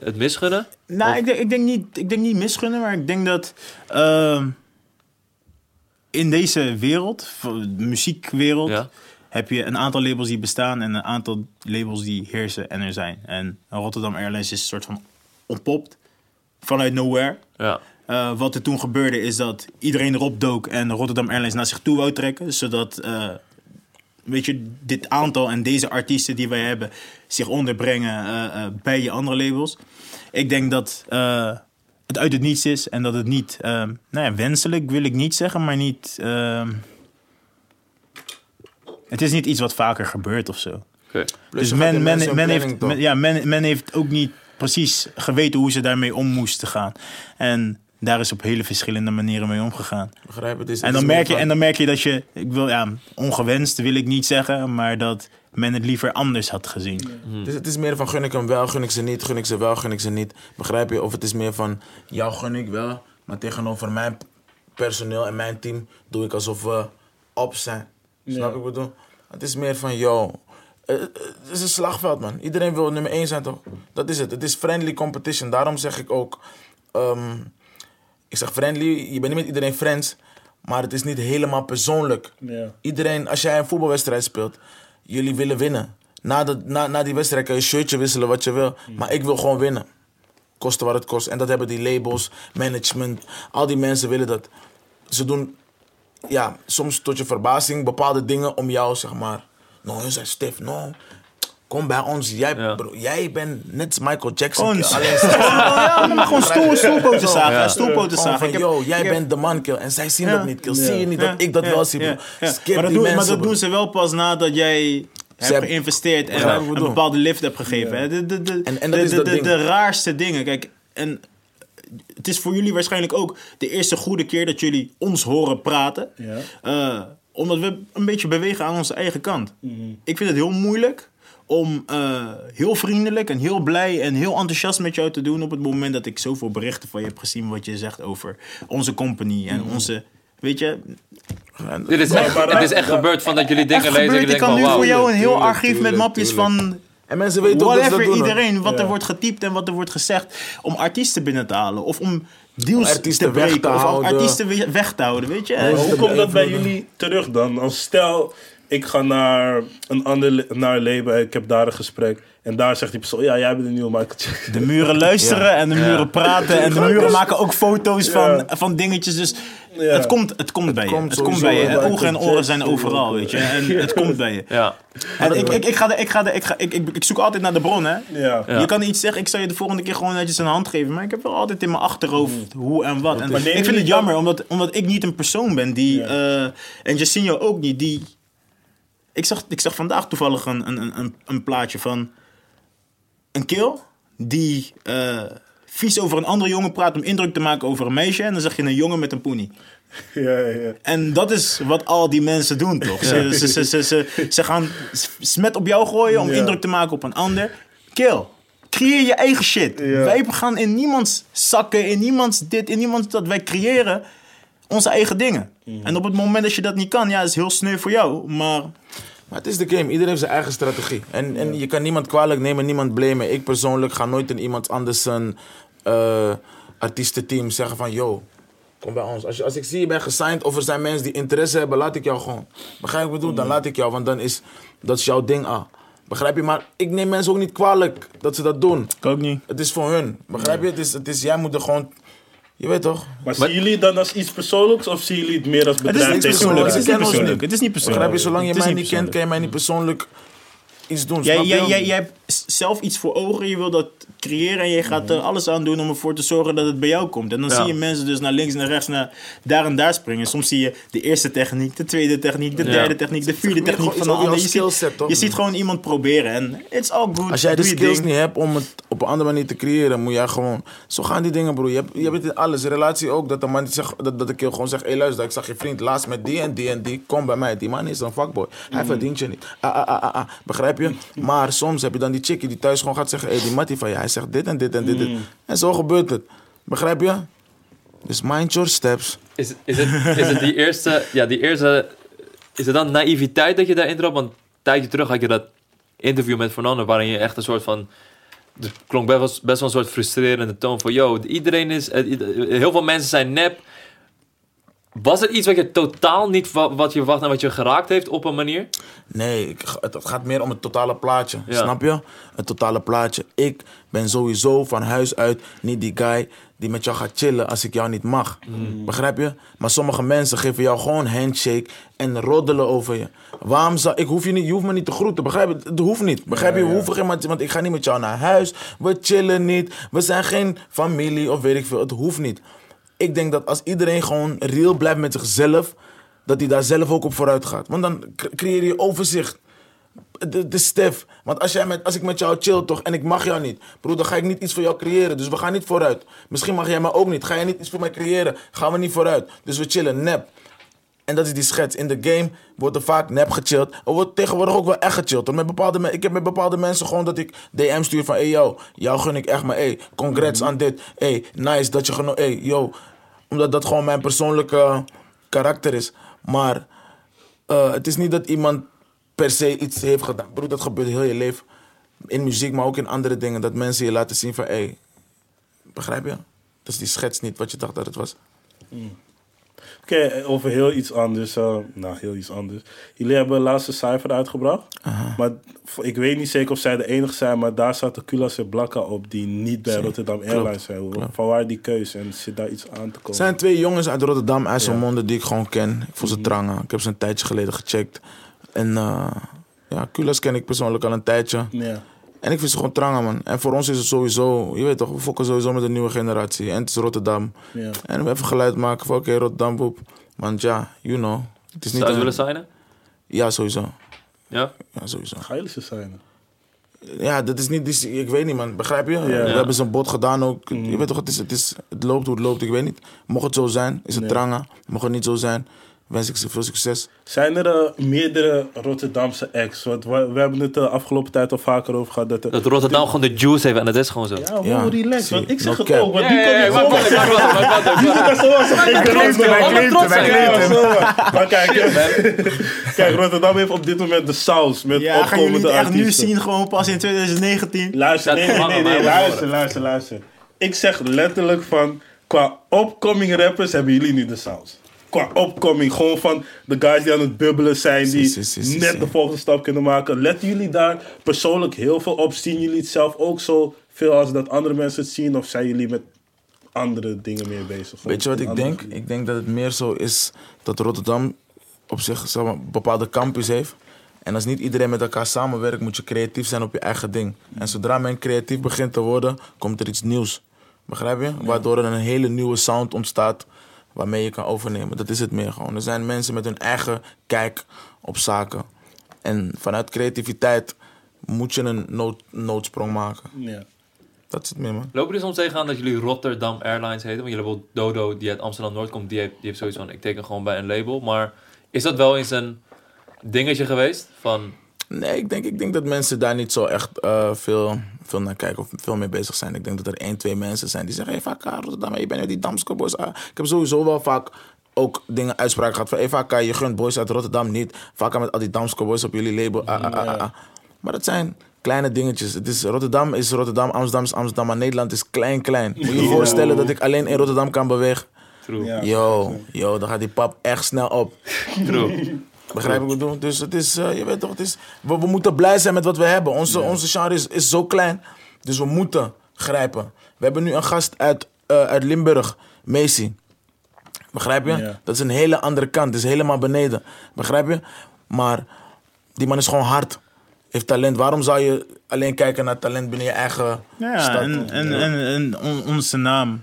het misgunnen? Nou, ik denk, ik, denk niet, ik denk niet misgunnen, maar ik denk dat... Uh, in deze wereld, de muziekwereld... heb je een aantal labels die bestaan en een aantal labels die heersen en er zijn. En Rotterdam Airlines is een soort van ontpopt vanuit nowhere. Ja. Uh, wat er toen gebeurde is dat iedereen erop dook en Rotterdam Airlines naar zich toe wou trekken. Zodat uh, weet je, dit aantal en deze artiesten die wij hebben zich onderbrengen uh, bij je andere labels. Ik denk dat het uit het niets is en dat het niet nou ja, wenselijk wil ik niet zeggen, maar niet. Het is niet iets wat vaker gebeurt of zo. Okay. Dus men, men, men, heeft, ja, men, men heeft ook niet precies geweten hoe ze daarmee om moesten gaan. En daar is op hele verschillende manieren mee omgegaan. Begrijp het. Is, en, dan merk je, en dan merk je dat je, ik wil, ja, ongewenst wil ik niet zeggen, maar dat men het liever anders had gezien. Hmm. Dus het is meer van gun ik hem wel, gun ik ze niet, gun ik ze wel, gun ik ze niet. Begrijp je? Of het is meer van jou gun ik wel, maar tegenover mijn personeel en mijn team doe ik alsof we op zijn. Snap ik bedoel? Het is meer van, yo, eh, eh, het is een slagveld, man. Iedereen wil nummer 1 zijn, toch? Dat is het. Het is friendly competition. Daarom zeg ik ook... Ehm, ik zeg friendly, je bent niet met iedereen friends... maar het is niet helemaal persoonlijk. Iedereen, als jij een voetbalwedstrijd speelt... jullie willen winnen. Na, de, na, na die wedstrijd kan je shirtje wisselen wat je wil... maar ik wil gewoon winnen. Kosten wat het kost. En dat hebben die labels, management... al die mensen willen dat. Ze doen, ja, soms tot je verbazing... bepaalde dingen om jou, zeg maar No, je zegt Stef, no. Kom bij ons. Jij, bro, jij bent net Michael Jackson. Ons. Alleen, ja, maar gewoon stoel, stoelpoten zagen. Ja. Stoelpoten zagen. yo, jij bent de man, kill. En zij zien dat niet, kill. Zie je niet dat ik dat wel zie, bro. Maar, dat, doen, maar dat doen ze wel pas nadat jij hebt geïnvesteerd en een bepaalde lift hebt gegeven. De, de, de, en, en dat is de, de, de raarste dingen. Kijk, en het is voor jullie waarschijnlijk ook de eerste goede keer dat jullie ons horen praten. Ja. Uh, omdat we een beetje bewegen aan onze eigen kant. Mhm. Ik vind het heel moeilijk om uh, heel vriendelijk en heel blij en heel enthousiast met jou te doen op het moment dat ik zoveel berichten van je heb gezien wat je zegt over onze company en mhm. onze. Weet je. Dit is echt, het is echt gebeurd van dat jullie dingen lezen. Ik kan nu voor jou een heel archief met mapjes van en mensen weten ook dat doen, iedereen, wat er wordt getypt en wat er wordt gezegd. Om artiesten binnen te halen. Of om deals artiesten te breken. Weg te of artiesten weg te houden, weet je. hoe komt dat bij jullie terug dan? Als stel, ik ga naar een ander naar label, ik heb daar een gesprek. En daar zegt die persoon, ja, jij bent een nieuwe Michael Jackson. De muren luisteren en de muren praten. En de muren maken ook foto's van, van dingetjes. Dus het komt, het komt bij je. het komt bij je. Ogen en oren zijn overal, weet je. En het komt bij je. Ja. En ik, ik, ik, ga de, ik, ga de, ik, ga, ik, ik, ik zoek altijd naar de bron, hè. Ja. Je kan iets zeggen, ik zal je de volgende keer gewoon netjes een hand geven. Maar ik heb wel altijd in mijn achterhoofd mm. hoe en wat. En ik vind het jammer, omdat, omdat ik niet een persoon ben die... Uh, en Jacinho ook niet, die... Ik zag, ik zag vandaag toevallig een, een, een, een plaatje van... Een kill die... Uh, vies over een andere jongen praat om indruk te maken over een meisje. En dan zeg je een jongen met een poenie. Ja, ja. En dat is wat al die mensen doen, toch? Ze, ze, ze, ze, ze, ze, gaan smet op jou gooien om indruk te maken op een ander. Kill. Creëer je eigen shit. Wij gaan in niemands zakken, in niemands dit, in niemands dat. Wij creëren onze eigen dingen. Mhm. En op het moment dat je dat niet kan, ja, is heel sneu voor jou. Maar maar het is de game. Iedereen heeft zijn eigen strategie. En, en je kan niemand kwalijk nemen, niemand blamen. Ik persoonlijk ga nooit in iemand anders een uh, artiestenteam zeggen van... Yo, kom bij ons. Als, je, als ik zie je bent gesigned of er zijn mensen die interesse hebben... laat ik jou gewoon. Begrijp je wat ik bedoel? Dan laat ik jou, want dan is dat is jouw ding. Ah. Begrijp je? Maar ik neem mensen ook niet kwalijk dat ze dat doen. Ik ook niet. Het is voor hun. Begrijp je? Het is, het is, jij moet er gewoon je weet toch? Maar, zien jullie dan als iets persoonlijks of zien jullie het meer als bedrijf? Het is niet persoonlijk. Het is niet persoonlijk. Het is niet persoonlijk. Begrijp je? Zolang je mij niet kent, kan je mij niet persoonlijk iets doen. Jij, jij, jij, jij hebt zelf iets voor ogen, je wil dat creëren en je gaat er alles aan doen om ervoor te zorgen dat het bij jou komt. En dan zie je mensen dus naar links en rechts, naar daar en daar springen. Soms zie je de eerste techniek, de tweede techniek, de derde techniek, de vierde techniek van de ander. Je ziet, je ziet gewoon iemand proberen en it's all good. Als jij de skills niet hebt om het op een andere manier te creëren, moet jij gewoon... Zo gaan die dingen, broer. Je hebt, je hebt het in alles. Relatie ook, dat de man niet zegt, dat, dat ik gewoon zeg... Hé, hey, luister, ik zag je vriend laatst met die en die en die. Kom bij mij. Die man is een fuckboy. Hij verdient je niet. Ah, ah, ah, ah, ah. Begrijp je? Maar soms heb je dan die chickie die thuis gewoon gaat zeggen... Hé, hey, die mattie van je, hij zegt dit en dit en dit. dit. En zo gebeurt het. Begrijp je? Dus mind your steps. Is, is, het, is het die eerste, ja, die eerste, is het dan naïviteit dat je daarin dropt? Want een tijdje terug had je dat interview met Fernando, waarin je echt een soort van, het klonk best, wel- best wel een soort frustrerende toon van, yo, iedereen is, eh, heel veel mensen zijn nep. Was het iets wat je totaal niet wa- wat je verwacht en wat je geraakt heeft op een manier? Nee, ik, het, gaat meer om het totale plaatje. Ja. Snap je? Het totale plaatje. Ik ben sowieso van huis uit niet die guy die met jou gaat chillen als ik jou niet mag. Begrijp je? Maar sommige mensen geven jou gewoon handshake en roddelen over je. Waarom zou ik hoef je niet, je hoeft me niet te groeten, begrijp je? Het hoeft niet. Begrijp je? We hoeven geen, want ik ga niet met jou naar huis. We chillen niet. We zijn geen familie of weet ik veel. Het hoeft niet. Ik denk dat als iedereen gewoon real blijft met zichzelf, dat hij daar zelf ook op vooruit gaat. Want dan cre- creëer je overzicht. De, de. Want als, jij met, als ik met jou chill toch en ik mag jou niet, broer, dan ga ik niet iets voor jou creëren. Dus we gaan niet vooruit. Misschien mag jij mij ook niet. Ga jij niet iets voor mij creëren? Gaan we niet vooruit. Dus we chillen nep. En dat is die schets. In de game wordt er vaak nep gechilled. Er wordt tegenwoordig ook wel echt gechilled. Met bepaalde ik heb met bepaalde mensen gewoon dat ik DM stuur van... Hey yo, jou gun ik echt maar hey, congrats aan dit. Hey, nice dat je geno... Hey, yo. Omdat dat gewoon mijn persoonlijke karakter is. Maar eh, het is niet dat iemand per se iets heeft gedaan. Broer, dat gebeurt heel je leven. In muziek, maar ook in andere dingen. Dat mensen je laten zien van... Hey, begrijp je? Dat is die schets niet wat je dacht dat het was. Oké, over heel iets anders. eh, nou, heel iets anders. Jullie hebben een laatste cijfer uitgebracht. Maar ik weet niet zeker of zij de enige zijn, maar daar zaten Kulas en Blakka op die niet bij Rotterdam Airlines zijn. Van waar die keuze en zit daar iets aan te komen? Het zijn twee jongens uit Rotterdam, IJsselmonde, die ik gewoon ken. Ik voel ze trangen. Ik heb ze een tijdje geleden gecheckt. En eh ja, Kulas ken ik persoonlijk al een tijdje. Ja. En ik vind ze gewoon trangen, man. En voor ons is het sowieso, je weet toch, we fokken sowieso met de nieuwe generatie. En het is Rotterdam. Ja. En we even geluid maken van, oké, Rotterdam, boep. Want ja, you know. Het is niet Zou je een- willen signen? Ja, sowieso. Ja? Ja, sowieso. Ga jullie ze? Ja, dat is niet, ik weet niet, man. Begrijp je? We Ja. hebben zo'n bod gedaan ook. Je weet toch, het, is, het, is, het loopt hoe het loopt, ik weet niet. Mocht het zo zijn, is het Nee. trangen. Mocht het niet zo zijn, wens ik ze veel succes. Zijn er eh, meerdere Rotterdamse acts? Want we, we hebben het de afgelopen tijd al vaker over gehad. Dat Dat Rotterdam gewoon de juice heeft en dat is gewoon zo. ja, wow, Ja, relax. zie. Want ik zeg No het cap. ook. Want die komt zijn, wij zijn. Ja, zomaar. Maar kijk, kijk, Rotterdam heeft op dit moment de saus met Ja, gaan jullie opkomende het echt nu artiesten. zien, gewoon pas in 2019? Luister, nee, nee, nee, luister, luister, luister. Ik zeg letterlijk van, qua upcoming rappers hebben jullie nu de saus. Qua upcoming, gewoon van de guys die aan het bubbelen zijn, die Si, si, si, si, net de volgende stap kunnen maken. Letten jullie daar persoonlijk heel veel op? Zien jullie het zelf ook zo veel als dat andere mensen het zien? Of zijn jullie met andere dingen meer bezig? Weet je wat ik denk? Ik denk dat het meer zo is dat Rotterdam op zich zeg maar, een bepaalde campus heeft. En als niet iedereen met elkaar samenwerkt, moet je creatief zijn op je eigen ding. En zodra men creatief begint te worden, komt er iets nieuws. Begrijp je? Waardoor er een hele nieuwe sound ontstaat waarmee je kan overnemen. Dat is het meer gewoon. Er zijn mensen met hun eigen kijk op zaken. En vanuit creativiteit moet je een nood, noodsprong maken. Ja. Dat is het meer, man. Lopen jullie soms tegenaan dat jullie Rotterdam Airlines heten? Want jullie hebben Dodo, die uit Amsterdam-Noord komt, die heeft, die heeft zoiets van, ik teken gewoon bij een label. Maar is dat wel eens een dingetje geweest? Van, Nee, ik denk, ik denk dat mensen daar niet zo echt eh, veel, veel naar kijken of veel mee bezig zijn. Ik denk dat er één, twee mensen zijn die zeggen: Hé, hey, vaak Rotterdam, je bent uit die Damsko boys. Ah. Ik heb sowieso wel vaak ook dingen uitspraken gehad van: Hé, hey, vaak je gunt boys uit Rotterdam niet. Vaak met al die Damsko boys op jullie label. Ah, ah, ah, ah, ah. Maar dat zijn kleine dingetjes. Het is, Rotterdam is Rotterdam, Amsterdam is Amsterdam, maar Nederland is klein, klein. Moet je je voorstellen dat ik alleen in Rotterdam kan bewegen. true, Ja. Yo, yo, dan gaat die pap echt snel op. true. Begrijp ik wat ik bedoel? Dus het is, eh, je weet toch, het is, we, we moeten blij zijn met wat we hebben. Onze, onze genre is, is zo klein, dus we moeten grijpen. We hebben nu een gast uit, eh, uit Limburg, Macy. Begrijp je? Dat is een hele andere kant, dat is helemaal beneden. Begrijp je? Maar die man is gewoon hard. Heeft talent. Waarom zou je alleen kijken naar talent binnen je eigen Ja, stad? en, en, en, en on- onze naam,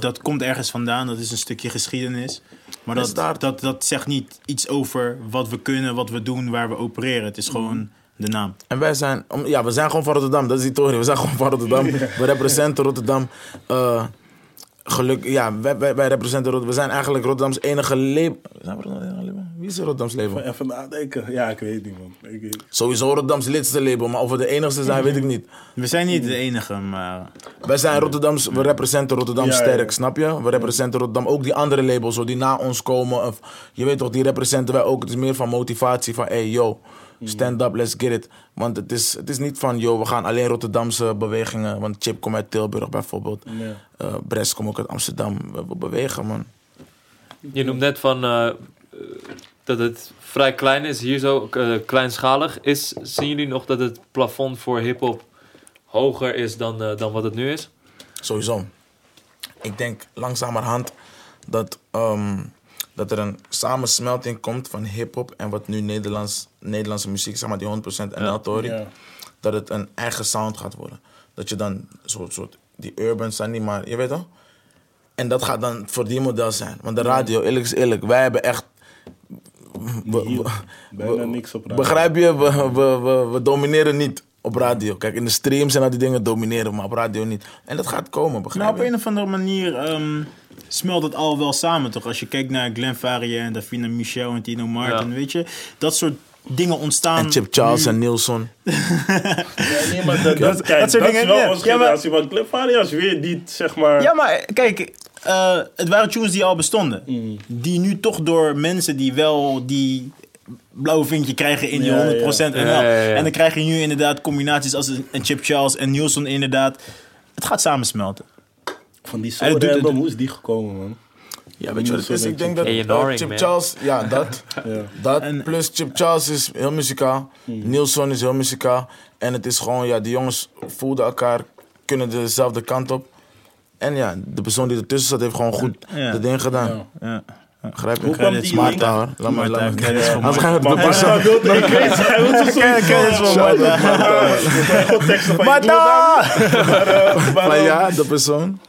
dat komt ergens vandaan. Dat is een stukje geschiedenis. Maar dat, daar- dat, dat zegt niet iets over wat we kunnen, wat we doen, waar we opereren. Het is gewoon de naam. En wij zijn, ja, we zijn gewoon van Rotterdam. Dat is die toren. We zijn gewoon van Rotterdam. We representen Rotterdam. Uh, geluk, ja, wij, wij, wij representen Rotterdam. We zijn eigenlijk Rotterdams enige label. Zijn we Rotterdams enige label? Wie is het Rotterdams label? Even nadenken. Ja, ik weet niet, man. Ik weet... Sowieso Rotterdams lidste label, maar of we de enigste zijn, weet ik niet. We zijn niet de enige, maar... Wij zijn Rotterdams, we representen Rotterdam ja, sterk, ja. snap je? We representen Rotterdam, ook die andere labels, zo, die na ons komen. Of, je weet toch, die representen wij ook. Het is meer van motivatie, van hey, yo... Stand up, let's get it. Want het is, het is niet van, joh, we gaan alleen Rotterdamse bewegingen. Want Chip komt uit Tilburg bijvoorbeeld. Ja. Uh, Brest komt ook uit Amsterdam. We, we, bewegen, man. Je noemt net van uh, dat het vrij klein is, hier zo uh, kleinschalig. Is, zien jullie nog dat het plafond voor hip-hop hoger is dan, dan wat het nu is? Sowieso. Ik denk langzamerhand dat. Um, dat er een samensmelting komt van hip-hop en wat nu Nederlands, Nederlandse muziek, zeg maar die 100% en ja. Tory, ja. dat het een eigen sound gaat worden. Dat je dan soort, soort die urban zijn niet maar, je weet toch? En dat gaat dan voor die model zijn. Want de radio, eerlijk is eerlijk, wij hebben echt. We, Bijna niks op radio. Begrijp je? We, we, we, we domineren niet op radio. Kijk, in de streams en al die dingen domineren, maar op radio niet. En dat gaat komen, begrijp nou, op een of andere manier um, smelt het al wel samen, toch? Als je kijkt naar Glenn Faria en Davina Michel en Tino Martin, ja. weet je? Dat soort dingen ontstaan. En Chip Charles nu. en Nielsen. ja, nee, maar dat, dat, kijk, dat, soort dat dingen, is wel ja, onze generatie. Maar, want Glenn Faria is weer niet, zeg maar... Ja, maar kijk... Uh, het waren tunes die al bestonden. Mm. Die nu toch door mensen die wel die blauwe vinkje krijgen in die ja, 100% ja. NL. Ja, en dan krijg je nu inderdaad combinaties als een Chip Charles en Nielsen inderdaad. Het gaat samensmelten. Van die soort hoe is die gekomen, man? Ja, weet je wat het is? Ik denk dat uh, Chip man. Charles, ja, dat. ja. dat en, plus Chip Charles is heel muzikaal. Hmm. Nielsen is heel muzikaal. En het is gewoon, ja, die jongens voelden elkaar, kunnen dezelfde kant op. En ja, de persoon die ertussen zat, heeft gewoon goed de ding gedaan. Ja. Begrijp je? Hoe kwam die Smart hoor. Laat maar, laat maar. Anders gaan we het bepassen. Kennis van Marta. Maar ja, de persoon.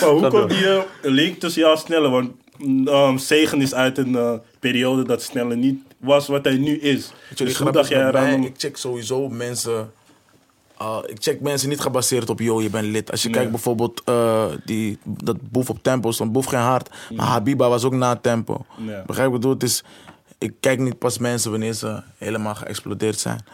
maar hoe komt die uh, link tussen jou en Snelle? Want um, Zegen is uit een uh, periode dat Snelle niet was wat hij nu is. Dus hoe dacht jij eraan? Ik check sowieso mensen... Uh, ik check mensen niet gebaseerd op, yo, je bent lid. Als je nee. kijkt bijvoorbeeld, uh, die, dat Boef op tempo stond, Boef geen hart. Maar Habiba was ook na tempo. Nee. Begrijp ik bedoel? Het is, ik kijk niet pas mensen wanneer ze helemaal geëxplodeerd zijn.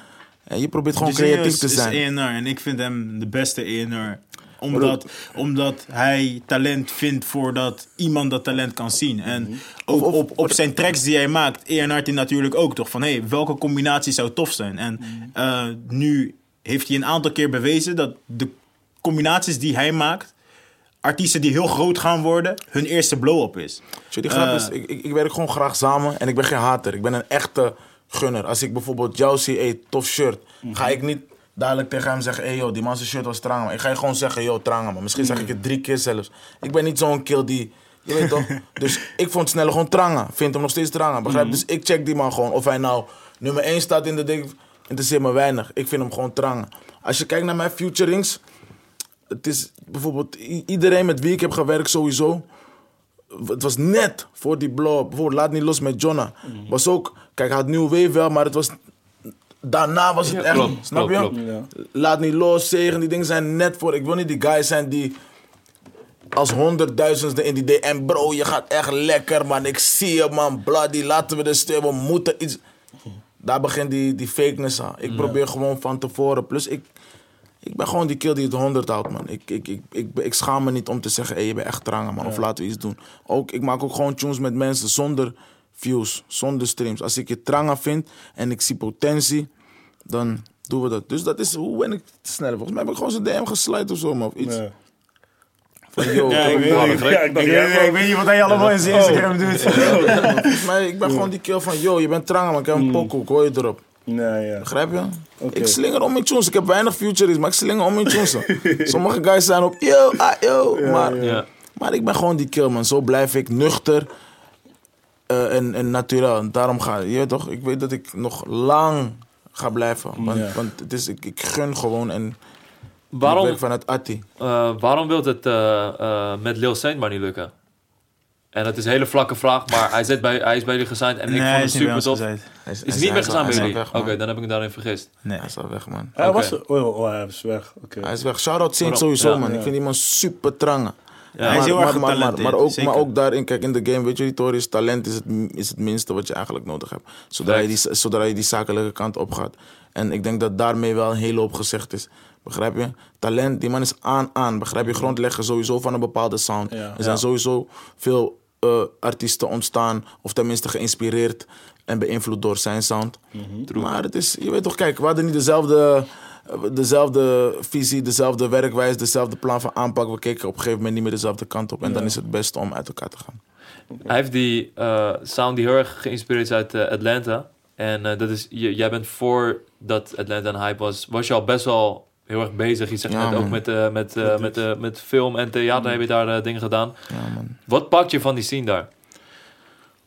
En je probeert gewoon creatief te zijn. Is ENR, en ik vind hem de beste ENR omdat, omdat hij talent vindt voordat iemand dat talent kan zien. En mm -hmm. op, op, op zijn tracks die hij maakt, Earnhardt natuurlijk ook toch. Van hé, hey, welke combinatie zou tof zijn? En uh, nu heeft hij een aantal keer bewezen dat de combinaties die hij maakt, artiesten die heel groot gaan worden, hun eerste blow-up is. Die grap uh, is, ik, ik, werk gewoon graag samen en ik ben geen hater. Ik ben een echte gunner. Als ik bijvoorbeeld jou zie, hey, tof shirt, -hmm. ga ik niet dadelijk tegen hem zeggen: hey, yo, die man zijn shirt was trang. Ik ga je gewoon zeggen: yo, trang man. Misschien zeg ik het drie keer zelfs. Ik ben niet zo'n kill die. Je weet toch? dus ik vond sneller gewoon trangen. Vind hem nog steeds trangen. Begrijp? -hmm. Dus ik check die man gewoon. Of hij nou nummer 1 staat in de ding. Interesseert me weinig. Ik vind hem gewoon trangen. Als je kijkt naar mijn futurings. Het is bijvoorbeeld iedereen met wie ik heb gewerkt sowieso. Het was net voor die blow. Bijvoorbeeld Laat Niet Los met Jonna. -hmm. Was ook. Kijk, hij had nieuw wave wel, maar het was daarna was het echt, snap je? Laat niet los, zegen, die dingen zijn net voor. Ik wil niet die guys zijn die als honderdduizendste in die DM, bro, je gaat echt lekker, man. Ik zie je, man. Bloody, laten we de stil, we moeten iets. Daar begint die, die fakeness aan. Ik probeer gewoon van tevoren. Plus, ik, ik ben gewoon die kill die het honderd houdt, man. Ik, ik, ik, ik, ik, schaam me niet om te zeggen, hey, je bent echt trangen, man. Of laten we iets doen. Ook, ik maak ook gewoon tunes met mensen zonder views, zonder streams. Als ik je trangen vind en ik zie potentie, dan doen we dat. Dus dat is, hoe ben ik sneller? Volgens mij heb ik gewoon zijn DM gesluit of zo, man. Of iets. Nee. Van, yo, ja, ik, weet, ik, ja, ik, ik, weet, ik weet niet wat hij allemaal in zijn Instagram doet. Volgens mij, ik ben gewoon die kill van, yo, je bent trangen, man. Ik heb een pokoe, gooi je erop. Nee, ja. Begrijp je? Okay. Ik slinger om in tunes. Ik heb weinig futuries, maar ik slinger om in tunes. Sommige guys zijn op, yo, ah, yo. Ja, maar, ja. maar ik ben gewoon die kill, man. Zo blijf ik nuchter uh, en, en natuurlijk. Daarom ga je toch? Ik weet dat ik nog lang ga blijven. Want, ja. want het is, ik, ik gun gewoon en waarom, werk vanuit Atti. Uh, waarom wil het uh, uh, met Lil Saint maar niet lukken? En het is een hele vlakke vraag, maar hij, zit bij, hij is bij jullie gesigned en ik vond het super tof. Hij Is hij niet meer gesigned bij jullie? Oké, dan heb ik me daarin vergist. Nee. Hij is al weg, man. Hij was... Oh, oh, hij is weg. Oké. Hij is weg. Shout-out Saint Waarom? sowieso, Ja. man. Ja. Ik vind die man super trange. Ja. Hij is heel maar, erg maar, maar, maar, getalenteerd, maar ook, zeker. maar ook daarin, kijk, in de game, weet je, Notorious, talent is het, is het minste wat je eigenlijk nodig hebt. Zodra je, die, zodra je die zakelijke kant op gaat. En ik denk dat daarmee wel een hele hoop gezegd is. Begrijp je? Talent, die man is aan, aan. Begrijp je? Grondleggen sowieso van een bepaalde sound. Ja. er zijn Ja. sowieso veel eh, artiesten ontstaan, of tenminste geïnspireerd en beïnvloed door zijn sound. Maar het is, je weet toch, kijk, we hadden niet dezelfde, dezelfde visie, dezelfde werkwijze, dezelfde plan van aanpak. We keken op een gegeven moment niet meer dezelfde kant op. En dan is het beste om uit elkaar te gaan. Hij heeft die eh, sound die heel erg geïnspireerd is uit eh, Atlanta. En eh, dat is, jij bent voordat Atlanta een hype was, was je al best wel heel erg bezig. Je zegt Ja, net ook met, eh, met, eh, met, eh, met film en theater heb je daar dingen gedaan. Ja, man. Wat pakt je van die scene daar?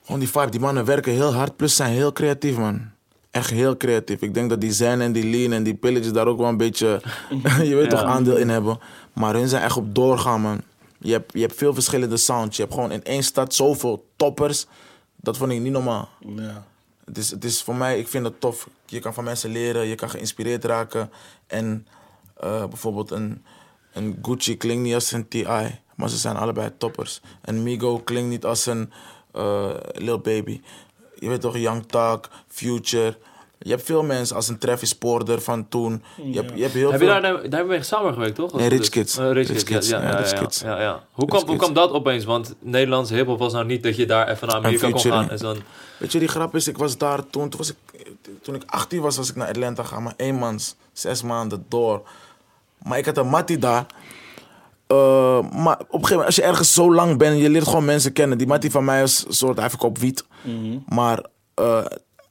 Gewoon die vibe. Die mannen werken heel hard, plus zijn heel creatief, man. Echt heel creatief. Ik denk dat die zen en die lean en die pilletjes daar ook wel een beetje, je weet toch, aandeel in hebben. Maar hun zijn echt op doorgaan, man. Je hebt, je hebt veel verschillende sounds. Je hebt gewoon in één stad zoveel toppers. Dat vond ik niet normaal. Ja. Het is, het is voor mij, ik vind het tof. Je kan van mensen leren, je kan geïnspireerd raken. En eh, bijvoorbeeld een, een Gucci klinkt niet als een T.I., maar ze zijn allebei toppers. Een Migo klinkt niet als een eh Lil Baby. Je weet toch, Young Thug, Future. Je hebt veel mensen als een Travis Porter van toen. Je, hebt, je hebt heel Heb je daar, daar hebben we mee samengewerkt, toch? Nee, Rich Kids. Eh, Rich, Rich Kids, ja. Ja, Kids. ja, ja. Hoe, kwam, hoe kwam dat opeens? Want Nederlandse hiphop was nou niet dat je daar even naar Amerika kon gaan. En zo'n, Weet je, die grap is, ik was daar toen, toen, was ik, toen ik 18 was, was ik naar Atlanta gaan, maar eenmans, zes maanden door. Maar ik had een mattie daar. Eh, maar op een gegeven moment, als je ergens zo lang bent, je leert gewoon mensen kennen. Die mattie van mij is een soort, hij verkoopt wiet. Maar eh,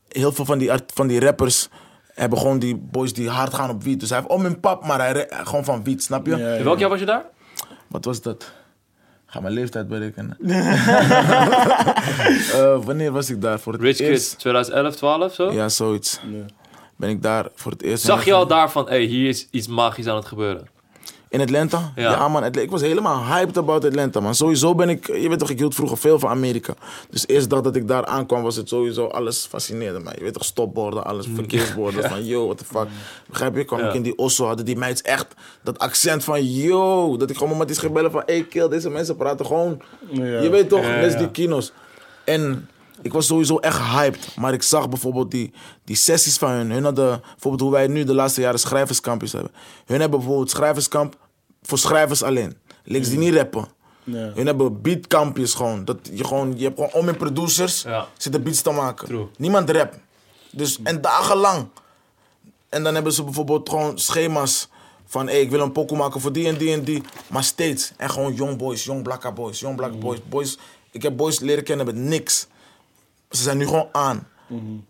heel veel van die, art- van die rappers hebben gewoon die boys die hard gaan op wiet. Dus hij heeft om een pap, maar hij gewoon van wiet, snap je? Ja, in welk jaar was je daar? Wat was dat? Ga mijn leeftijd berekenen. Eh, wanneer was ik daar voor het Rich eerst? Kids, 2011, 12 zo? Ja, zoiets. Ben ik daar voor het eerst. Zag je al daar van, hey, hier is iets magisch aan het gebeuren? In Atlanta? Ja. Ja, man. Ik was helemaal hyped about Atlanta, man. Sowieso ben ik... Je weet toch, ik hield vroeger veel van Amerika. Dus de eerste dag dat ik daar aankwam, was het sowieso... Alles fascineerde mij. Je weet toch, stopborden, alles, verkeersborden. Van, yo, what the fuck. Begrijp je? Kwam Ja. ik in die Osso, hadden die meid echt dat accent van... Yo, dat ik gewoon met die ging bellen van... Hey, kill, deze mensen praten gewoon... Ja. Je weet toch, Ja, ja. die kino's. En ik was sowieso echt hyped. Maar ik zag bijvoorbeeld die, die sessies van hun. Hun hadden, bijvoorbeeld hoe wij nu de laatste jaren schrijverskampjes hebben. Hun hebben bijvoorbeeld schrijverskamp voor schrijvers alleen. Links die niet rappen. Ja. Hun hebben beatkampjes gewoon. Dat je, gewoon. je hebt gewoon om in producers Ja. zitten beats te maken. True. Niemand rap. Dus, en dagenlang. En dan hebben ze bijvoorbeeld gewoon schema's van hey, ik wil een pokoe maken voor die en die en die. Maar steeds. En gewoon young boys, young blakka boys, young black boys. boys. Ik heb boys leren kennen met niks. Ze zijn nu gewoon aan.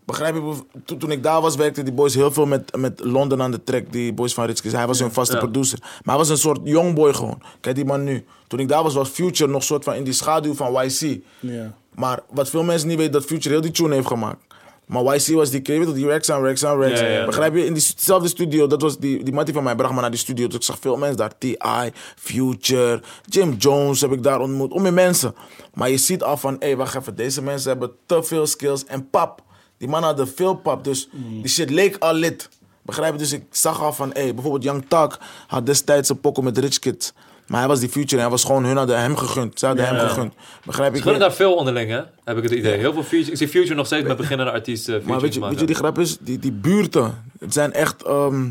Begrijp je? Toen, toen ik daar was, werkte die boys heel veel met, met London aan de track. Die boys van Kids. Hij was hun vaste Ja. producer. Maar hij was een soort young boy gewoon. Kijk die man nu. Toen ik daar was, was Future nog soort van in die schaduw van YC. Ja. Maar wat veel mensen niet weten, dat Future heel die tune heeft gemaakt. Maar YC was die, je weet die Rex aan Rex aan Rex. Ja, ja, ja. Begrijp je? In diezelfde studio, dat was die, die mattie van mij, bracht me naar die studio. Dus ik zag veel mensen daar. T.I., Future, Jim Jones heb ik daar ontmoet. Om meer mensen. Maar je ziet al van, hé, wacht even, deze mensen hebben te veel skills. En pap, die mannen hadden veel pap. Dus die shit leek al lid. Begrijp je? Dus ik zag al van, hé, bijvoorbeeld Young Thug had destijds een pokken met Rich Kids. Maar hij was die Future en hij was gewoon, hun hadden hem gegund. Ze hadden hem gegund. Begrijp je? Ze gunnen daar veel onderling, hè? Heb ik het idee. Heel veel features. Ik zie Future nog steeds met beginnende artiesten Maar weet je, weet je, die grap is, die, die buurten, het zijn echt ehm,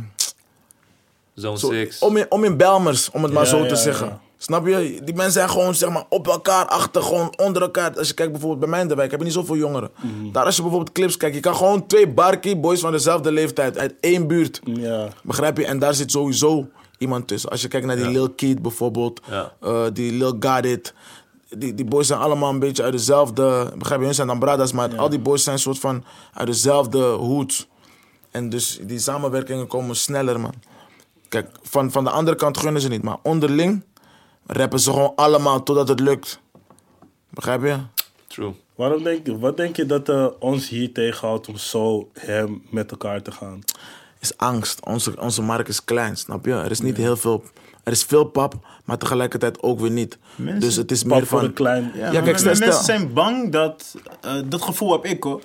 Zone zo- 6. om, in, om in Belmers, om het maar zo te zeggen. Snap je? Die mensen zijn gewoon zeg maar, op elkaar, achter, gewoon onder elkaar. Als je kijkt bijvoorbeeld bij mij in de wijk, heb je niet zoveel jongeren. Mhm. Daar als je bijvoorbeeld clips kijkt, je kan gewoon twee barkie boys van dezelfde leeftijd uit één buurt. Ja. Begrijp je? En daar zit sowieso iemand tussen. Als je kijkt naar die Lil Keat bijvoorbeeld, Ja. eh, die Lil Got It. Die, die boys zijn allemaal een beetje uit dezelfde... Begrijp je? Hun zijn dan bradas, maar al die boys zijn soort van uit dezelfde hoed. En dus die samenwerkingen komen sneller, man. Kijk, van, van de andere kant gunnen ze niet. Maar onderling rappen ze gewoon allemaal totdat het lukt. Begrijp je? True. Waarom denk je, wat denk je dat eh, ons hier tegenhoudt om zo hem met elkaar te gaan? Is angst. Onze, onze markt is klein, snap je? Er is niet heel veel. er is veel pap, maar tegelijkertijd ook weer niet. Mensen- dus het is Pap meer voor van... klein. Ja, Ja, maar kijk, stel- men- mensen zijn bang dat... eh, dat gevoel heb ik hoor.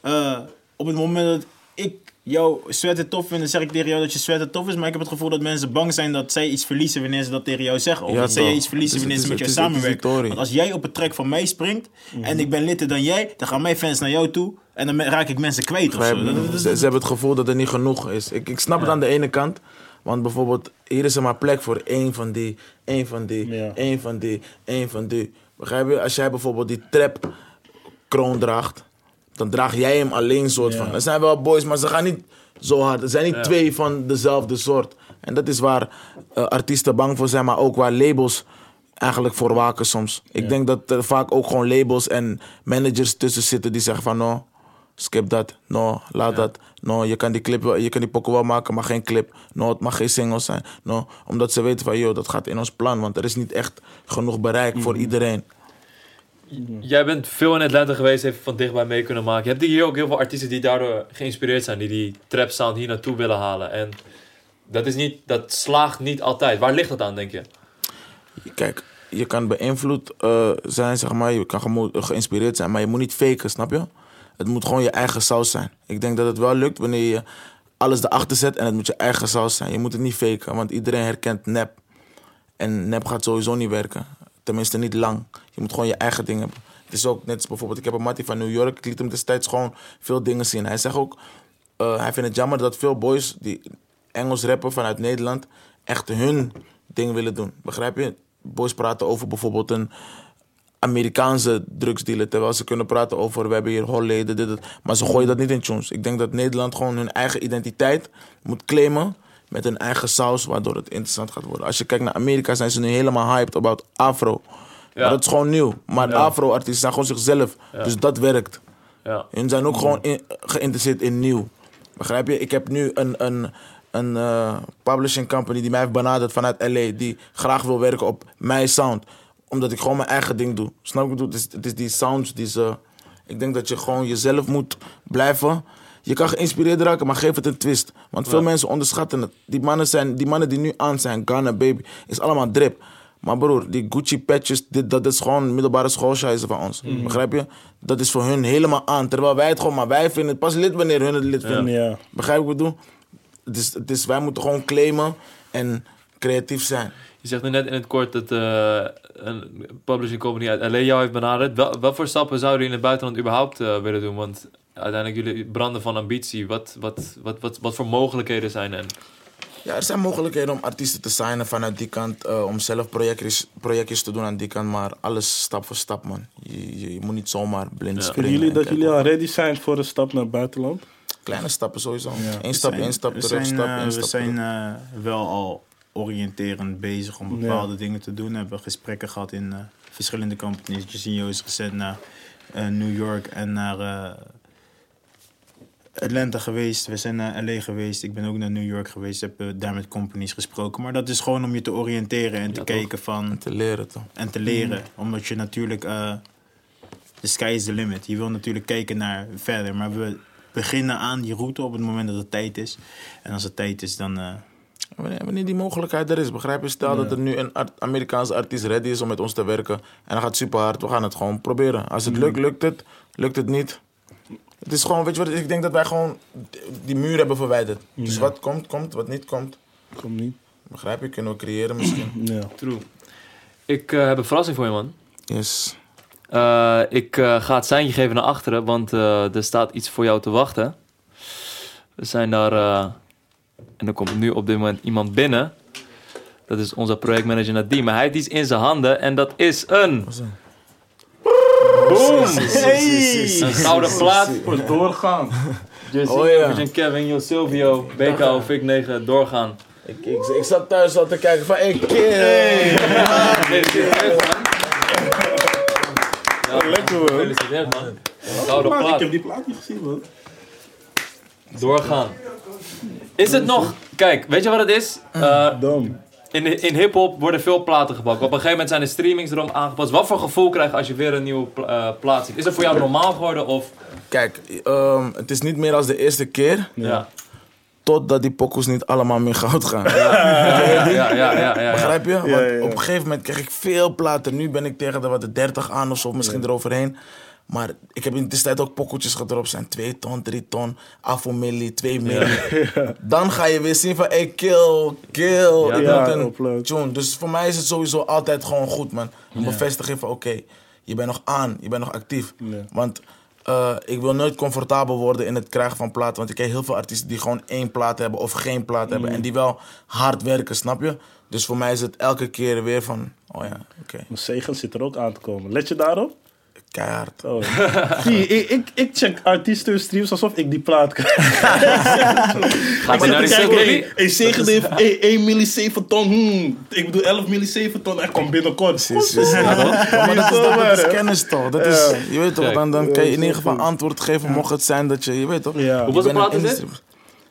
Eh, op het moment dat ik jou sweater tof vind, dan zeg ik tegen jou dat je sweater tof is. Maar ik heb het gevoel dat mensen bang zijn dat zij iets verliezen wanneer ze dat tegen jou zeggen. Of Ja, dat zij iets verliezen is- wanneer ze met jou samenwerken. Want als jij op het track van mij springt en ik ben litter dan jij, dan gaan mijn fans naar jou toe. En dan raak ik mensen kwijt of zo. Begrijp je? Dat- dat- dat- ze, ze hebben het gevoel dat er niet genoeg is. Ik, ik snap het aan de ene kant. Want bijvoorbeeld, hier is er maar plek voor één van die, één van die, Ja. één van die, één van die. Begrijp je? Als jij bijvoorbeeld die trap kroon draagt, dan draag jij hem alleen soort van. Er zijn wel boys, maar ze gaan niet zo hard. Er zijn niet twee van dezelfde soort. En dat is waar eh, artiesten bang voor zijn, maar ook waar labels eigenlijk voor waken soms. Ik denk dat er vaak ook gewoon labels en managers tussen zitten die zeggen van no, skip dat, no, laat dat, no, je kan die clip, wel- je kan die pokken wel maken, maar geen clip, no, het mag geen single zijn, no, omdat ze weten van yo, dat gaat in ons plan, want er is niet echt genoeg bereik voor iedereen. Jij bent veel in Atlanta geweest, heeft van dichtbij mee kunnen maken. Heb je hier ook heel veel artiesten die daardoor geïnspireerd zijn, die die trap sound hier naartoe willen halen? En dat, is niet, dat slaagt niet altijd. Waar ligt dat aan, denk je? Kijk, je kan beïnvloed eh, zijn, zeg maar. Je kan geïnspireerd zijn, maar je moet niet faken, snap je? Het moet gewoon je eigen saus zijn. Ik denk dat het wel lukt wanneer je alles erachter zet en het moet je eigen saus zijn. Je moet het niet faken, want iedereen herkent nep. En nep gaat sowieso niet werken. Tenminste, niet lang. Je moet gewoon je eigen ding hebben. Het is ook net als bijvoorbeeld, ik heb een mattie van New York. Ik liet hem destijds gewoon veel dingen zien. Hij zegt ook, eh, hij vindt het jammer dat veel boys die Engels rappen vanuit Nederland echt hun ding willen doen. Begrijp je? Boys praten over bijvoorbeeld een Amerikaanse drugsdealer. Terwijl ze kunnen praten over, we hebben hier holleden, dit. Maar ze gooien dat niet in tunes. Ik denk dat Nederland gewoon hun eigen identiteit moet claimen met hun eigen saus, waardoor het interessant gaat worden. Als je kijkt naar Amerika, zijn ze nu helemaal hyped about afro. Ja. Maar dat is gewoon nieuw. Maar Ja. afro-artiesten zijn gewoon zichzelf. Ja. Dus dat werkt. Ja. Hun zijn ook gewoon in- geïnteresseerd in nieuw. Begrijp je? Ik heb nu een, een, een eh, publishing company die mij heeft benaderd vanuit LA. Die graag wil werken op mijn sound. Omdat ik gewoon mijn eigen ding doe. Snap je wat ik bedoel? Het is, het is die sounds die ze... Ik denk dat je gewoon jezelf moet blijven. Je kan geïnspireerd raken, maar geef het een twist. Want veel Ja. mensen onderschatten het. Die mannen, zijn, die mannen die nu aan zijn, Ghana Baby, is allemaal drip. Maar broer, die Gucci patches, dit, dat is gewoon middelbare schoolscheizen van ons. Begrijp je? Dat is voor hun helemaal aan. Terwijl wij het gewoon, maar wij vinden het pas lid wanneer hun het lid vinden. Ja. Begrijp je wat ik bedoel? Het is, het is, wij moeten gewoon claimen en creatief zijn. Je zegt nu net in het kort dat eh, een publishing company uit LA jou heeft benaderd. Wel, wat voor stappen zouden jullie in het buitenland überhaupt eh, willen doen? Want uiteindelijk jullie branden van ambitie. Wat, wat, wat, wat, wat voor mogelijkheden zijn er? Ja, er zijn mogelijkheden om artiesten te signen vanuit die kant. eh, om zelf projectjes, projectjes te doen aan die kant. Maar alles stap voor stap, man. Je, je, je moet niet zomaar blind Ja. springen. Vinden jullie dat kijken. jullie al ready zijn voor een stap naar het buitenland? Kleine stappen sowieso. Ja. Eén stap, We zijn- één stap we terug, zijn, stap, één We stap zijn terug. eh, wel al oriënterend bezig om bepaalde dingen te doen. We hebben gesprekken gehad in eh, verschillende companies. Jacinho is recent naar eh, New York en naar eh, Atlanta geweest. We zijn naar LA geweest. Ik ben ook naar New York geweest. Heb eh, daar met companies gesproken. Maar dat is gewoon om je te oriënteren en te toch? kijken van Te leren toch? en te leren. Omdat je natuurlijk, eh the sky is the limit. Je wil natuurlijk kijken naar verder. Maar we beginnen aan die route op het moment dat het tijd is. En als het tijd is, dan... Wanneer, wanneer die mogelijkheid er is, begrijp je? Stel dat er nu een art- Amerikaanse artiest ready is om met ons te werken. En dat gaat super hard. We gaan het gewoon proberen. Als het lukt, lukt het. Lukt het niet. Het is gewoon, weet je wat? Ik denk dat wij gewoon die muur hebben verwijderd. Dus wat komt, komt. Wat niet komt. Kom niet. Begrijp je? Kunnen we creëren misschien. Ja. True. Ik eh, heb een verrassing voor je, man. Yes. Eh, ik eh, ga het seintje geven naar achteren, want eh, er staat iets voor jou te wachten. We zijn daar... en er komt nu op dit moment iemand binnen. Dat is onze projectmanager Nadim. Maar hij heeft iets in zijn handen en dat is een... Boom! Een gouden plaat. Voor doorgaan. Jesse, Oh, ja. Virgin Kevin, Jo Silvio, BK, Vic 9, doorgaan. Ik, ik, ik zat thuis al te kijken van, hey, kid. Gefeliciteerd, man. Ja, lekker, hoor. Gefeliciteerd, man. Gouden ik heb die plaat niet gezien, man. Doorgaan. Is het nog... Kijk, weet je wat het is? Eh, Dom. in in hip-hop worden veel platen gepakt. Op een gegeven moment zijn de streamings erom aangepast. Wat voor gevoel krijg je als je weer een nieuwe pla- eh, plaat ziet? Is het voor jou normaal geworden of... Kijk, ehm, het is niet meer als de eerste keer. Ja. Totdat die pokkels niet allemaal meer goud gaan. Ja, ja, ja, ja, ja. Begrijp je? Want Ja, ja, ja. op een gegeven moment kreeg ik veel platen. Nu ben ik tegen de, wat, de 30 aan of zo, misschien eroverheen. Maar ik heb in de tijd ook pokkeltjes gedropt. zijn 2 ton, 3 ton, afomilli, 2 milli. Dan ga je weer zien van, hey, kill, kill. Ja, ik ja, moet een tune. Dus voor mij is het sowieso altijd gewoon goed, man. Een bevestiging van, oké, je bent nog aan, je bent nog actief. Ja. Want eh, ik wil nooit comfortabel worden in het krijgen van platen. Want ik ken heel veel artiesten die gewoon één plaat hebben of geen plaat hebben. En die wel hard werken, snap je? Dus voor mij is het elke keer weer van, oh ja, oké, Mijn zegen zit er ook aan te komen. Let je daarop? Keihard. Oh. Zie, ik, ik, ik check artiesten hun streams alsof ik die plaat krijg. Gaat hij naar die hey, hey, zegen heeft hey, 1 milli 7 ton. Hmm, ik bedoel 11 milli 7 ton. Hij komt binnenkort. Precies. Ja, maar dat is, dat, dat is kennis toch? Dat is, je weet toch, dan, dan kan je in ieder geval antwoord geven mocht het zijn dat je, je weet toch? Ja. Hoeveel plaat is dit?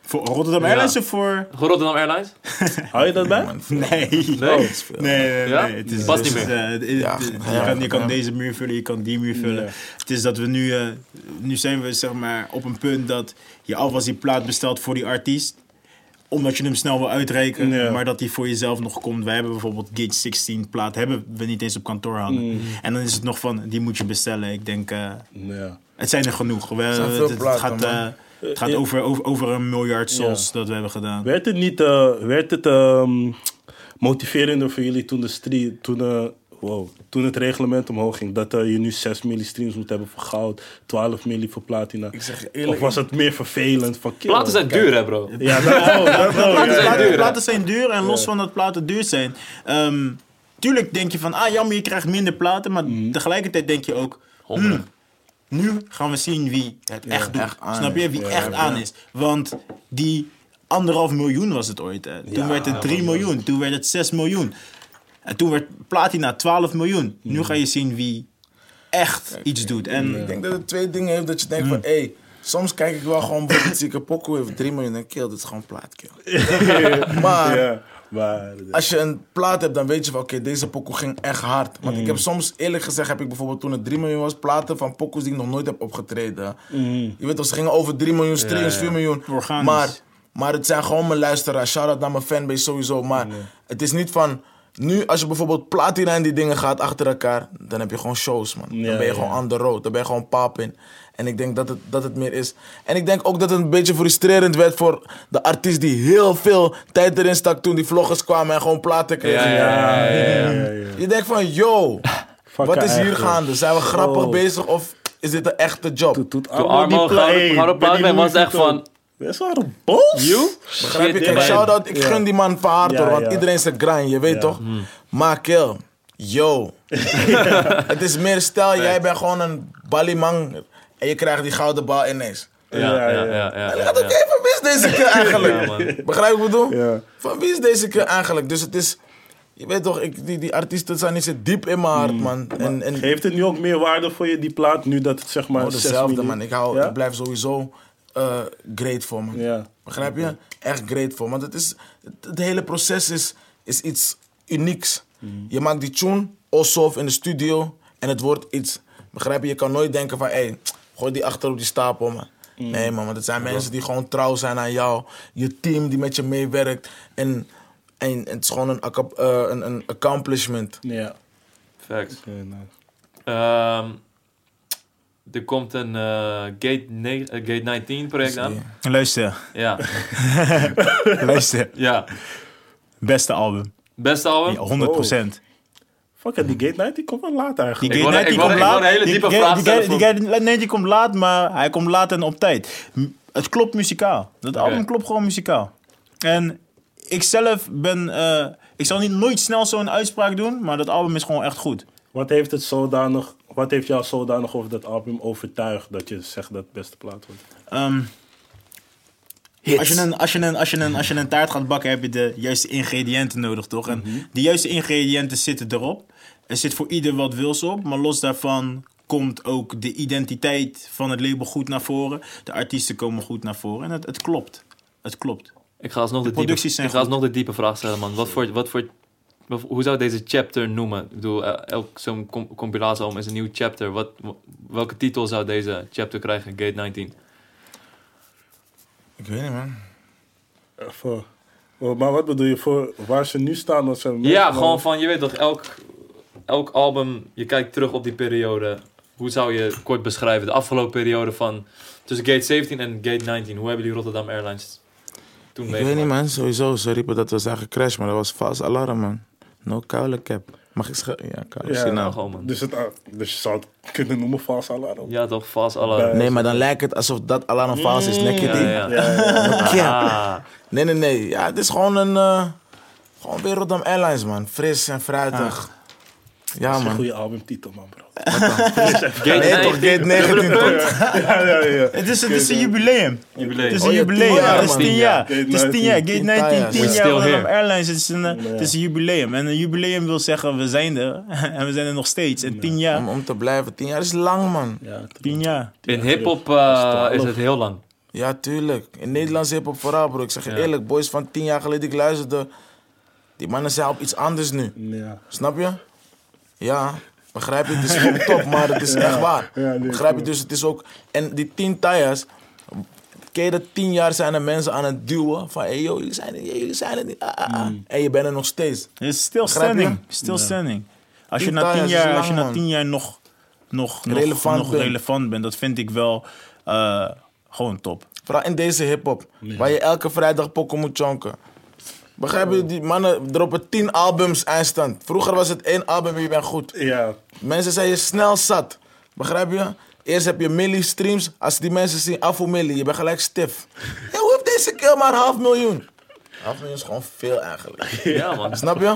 Voor Rotterdam Ja. Airlines of voor... Rotterdam Airlines? Hou je dat bij? Nee. Nee. Nee, nee, nee. Ja? Het is, Past niet het is, meer. eh, Ja, je kan, je kan ja. deze muur vullen, je kan die muur vullen. Ja. Het is dat we nu, eh, nu zijn we zeg maar op een punt dat je alvast die plaat bestelt voor die artiest. Omdat je hem snel wil uitreiken, Ja. maar dat die voor jezelf nog komt. Wij hebben bijvoorbeeld Gate 16 plaat, hebben we niet eens op kantoor hangen. Mm. En dan is het nog van, die moet je bestellen. Ik denk, eh, Ja. het zijn er genoeg. We, zijn veel het, gaat, man. eh, het gaat over, over, over een miljard souls dat we hebben gedaan. Werd het niet eh, werd het, ehm, motiverender voor jullie toen, de stre- toen, eh, wow, toen het reglement omhoog ging? Dat eh, je nu 6 milli streams moet hebben voor goud, 12 milli voor platina. Ik zeg je Of eerlijk, was het meer vervelend? Van, Platen zijn duur, hè, bro? Ja, dat, oh, dat, oh, Platen, ja, duur, zijn duur en los van dat platen duur zijn. ehm, tuurlijk denk je van, ah jammer, je krijgt minder platen. Maar Mhm. tegelijkertijd denk je ook, Honderden. Nu gaan we zien wie het echt doet. echt Snap je? Wie echt aan is. Want die anderhalf miljoen was het ooit. Hè. Toen werd het 3 miljoen. Toen werd het 6 miljoen. En toen werd platina 12 miljoen. Nu ga je zien wie echt iets doet. En ik denk dat het twee dingen heeft dat je denkt van, hé, hey, soms kijk ik wel gewoon bijvoorbeeld zie ik een pokoe heeft 3 miljoen en kill, dit is gewoon plaatkill. maar maar... als je een plaat hebt, dan weet je van oké, deze pokoe ging echt hard. Want ik Mm. heb soms, eerlijk gezegd, heb ik bijvoorbeeld toen het 3 miljoen was, platen van pokoes die ik nog nooit heb opgetreden. Je weet toch, ze gingen over 3 miljoen streams, Mm. ja. 4 miljoen. Organisch. Maar, maar het zijn gewoon mijn luisteraars. Shout-out naar mijn fanbase sowieso. Maar het is niet van... Nu, als je bijvoorbeeld platina en die dingen gaat achter elkaar, dan heb je gewoon shows, man. Ja, dan ben je gewoon on the road. Dan ben je gewoon pap in. En ik denk dat het, dat het meer is. En ik denk ook dat het een beetje frustrerend werd voor de artiest die heel veel tijd erin stak toen die vloggers kwamen en gewoon platen kregen. Ja, ja, ja. ja, ja, ja. Je denkt van, yo, wat is hier gaande? Zijn we grappig bezig of is dit een echte job? Toen, Toen allemaal die Armo was echt van... Vuitton. Best waren boos. You? Begrijp je? Kijk, shout-out. Ik gun die man van harte, Ja, hoor, want ja. iedereen zijn grind, je weet Ja. toch? Maar kill, yo. het is meer, stel jij bent gewoon een ballimang en je krijgt die gouden bal ineens. Ja, ja, ja. ja, Ja, ja, oké, van wie is deze keer eigenlijk? Begrijp je wat ik bedoel? Ja. Van wie is deze keer eigenlijk? Dus het is, je weet toch, ik, die, die artiesten zijn niet diep in mijn hart, Mm. man. En, en Heeft het nu ook meer waarde voor je, die plaat, nu dat het zeg maar oh, 6 dezelfde, man. Ik, hou, Ja? ik blijf sowieso eh grateful, man. Ja. Begrijp je? Echt grateful. Want het, is, het, het hele proces is, is iets unieks. Je maakt die tune, Ossof in de studio, en het wordt iets. Begrijp je? Je kan nooit denken van, hé, hey, gooi die achter op die stapel, man. Nee, man, want het zijn mensen die gewoon trouw zijn aan jou. Je team die met je meewerkt. En, en het is gewoon een, eh, een, een accomplishment. Ja. Facts. Nice. Ehm, er komt een eh, Gate, eh, Gate 19 project aan. luister, Ja. luister. ja. Beste album. Beste album? Ja, 100 procent. Fuck it, die Gate Night die komt wel laat Die eigenlijk. Ik Gate wou- Night, die komt laat. een hele Die- diepe die- vraag die- stellen die- die- die- Nee, die komt laat, maar hij komt laat en op tijd. Het klopt muzikaal. Dat album klopt gewoon muzikaal. En ik zelf ben... eh, ik zal niet nooit snel zo'n uitspraak doen, maar dat album is gewoon echt goed. Wat heeft, het zodanig, wat heeft jou zodanig over dat album overtuigd dat je zegt dat het beste plaat wordt? Ehm, als, je een, als, je een, als, je een, als je een taart gaat bakken, heb je de juiste ingrediënten nodig, toch? En die juiste ingrediënten zitten erop. Er zit voor ieder wat wils op, maar los daarvan komt ook de identiteit van het label goed naar voren. De artiesten komen goed naar voren en het, het klopt. Het klopt. Ik ga alsnog de, diepe, producties zijn ik ga alsnog de diepe vraag stellen, man. Wat voor, wat voor, wat- hoe zou je deze chapter noemen? Ik bedoel, eh, elk zo'n com compilatiealbum is een nieuw chapter. Wat, welke titel zou deze chapter krijgen? Gate 19. Ik weet niet, man. Even. Oh, Maar wat bedoel je voor waar ze nu staan? Dat ze Ja, gewoon van, je weet toch, elk, elk album, je kijkt terug op die periode. Hoe zou je kort beschrijven de afgelopen periode van tussen Gate 17 en Gate 19? Hoe hebben die Rotterdam Airlines toen Ik weet meegemaakt? niet, man. Sowieso, ze riepen dat we zijn gecrashed, maar dat was vals alarm, man. No koude cap. Mag ik zeggen? Ja, koude Ja, Nou, gewoon, man. Dus, het, dus je zou het kunnen noemen vals alarm. Ja, toch, vast alarm. Nee, maar dan lijkt het alsof dat alarm vals is. Nek je Ja, die? ja. Ja, ja. Ah, Nee, nee, nee. Ja, het is gewoon een... eh, gewoon weer Rotterdam Airlines, man. Fris en fruitig. Ja, Dat is een man. goede albumtitel, man, bro. Gate Nee, toch, 19. Gate 19, toch? ja, ja, ja. Het is, het is een jubileum. Jubileum. Het is Oh een ja, jubileum. tien jaar, Het is man. tien jaar. Gate Het is tien jaar. Gate 19, We're tien jaar still Rotterdam here. Airlines. Het is, een, eh, het is een jubileum. En een jubileum wil zeggen, we zijn er. En we zijn er nog steeds. En tien jaar. Om, om te blijven. Tien jaar is lang, man. Ja, Tien jaar. In hip-hop eh, is het heel lang. Ja, tuurlijk. In Nederlands hip-hop vooral, bro. Ik zeg je Ja. eerlijk, boys van tien jaar geleden, ik luisterde. Die mannen zijn op iets anders nu. ja. Snap je? Ja, begrijp je? Het is gewoon top, maar het is echt waar. Ja, nee, begrijp je? Dus het is ook... En die tien tires... Ken je dat tien jaar zijn er mensen aan het duwen? Van, hey, yo, jullie zijn er, jullie zijn er niet. Ah, ah, ah. En je bent er nog steeds. Het is still Begrijp je? standing. Still standing. Als je na tien jaar, lang, als je na tien jaar nog, nog, nog, Relevant nog bent. relevant bent, dat vind ik wel eh, gewoon top. Vooral in deze hip-hop. Waar je elke vrijdag pokken moet chonken. Begrijp je? Die mannen droppen tien albums eindstand. Vroeger was het één album en je bent goed. Ja, Mensen zijn je snel zat. Begrijp je? Eerst heb je milli streams. Als die mensen zien af milli, je bent gelijk stif. Hé, hoe heeft deze keer maar half miljoen? Half miljoen is gewoon veel eigenlijk. Ja, man. Snap je?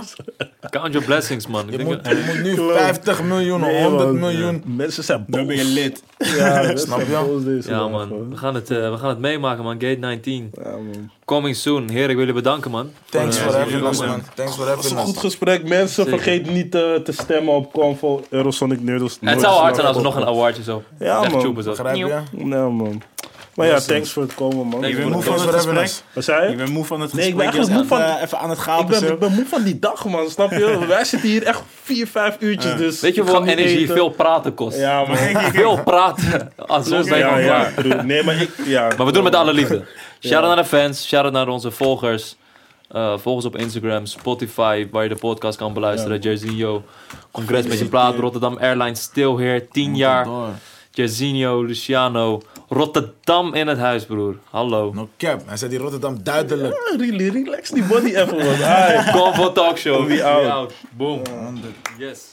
Count your blessings, man. Ik Je moet, dat- je moet nu Klopt. 50 miljoen, Nee, 100 man. miljoen. Mensen zijn boos. Dan ben je lid. Ja, Snap je? Ja, man. We gaan, het, eh, we gaan het meemaken, man. Gate 19. Ja, man. Coming soon. Heer, ik wil je bedanken, man. Thanks for jullie having us, man. Thanks for having een goed us. gesprek. Mensen, Zeker. vergeet niet eh, te stemmen op Convo Eurosonic Noodles. Het zou hard zijn als we nog een awardje zo. Ja, Echt man. tjoepen zo. Begrijp je? Nee, man. Maar ja, thanks voor het komen, man. Ik ben moe van het gesprek. Wat zei je? Ik ben moe van het Nee, ik gesprek. ben eigenlijk Je was moe van- even, even aan het Ik zo. ik ben moe van die dag, man. Snap je? Wij zitten hier echt vier, vijf uurtjes. Dus Weet je ik hoeveel energie veel praten kost? Ja, man. Veel praten. Als soms ben je Ja, gewoon ja, klaar. Nee, maar ik... Ja. Maar we doen het met alle liefde. Shout-out naar de fans. Shout-out naar onze volgers. Eh volg ons op Instagram, Spotify, waar je de podcast kan beluisteren. Jerzinho, Congres met je plaat, Rotterdam Airlines, Still Here, 10 jaar. Door. Jerzinho, Luciano, Rotterdam in het huis, broer. Hallo. No cap. Hij zei die Rotterdam duidelijk. Really, relax die body even, man. Convo Talk Show. We out. Boom. Yes.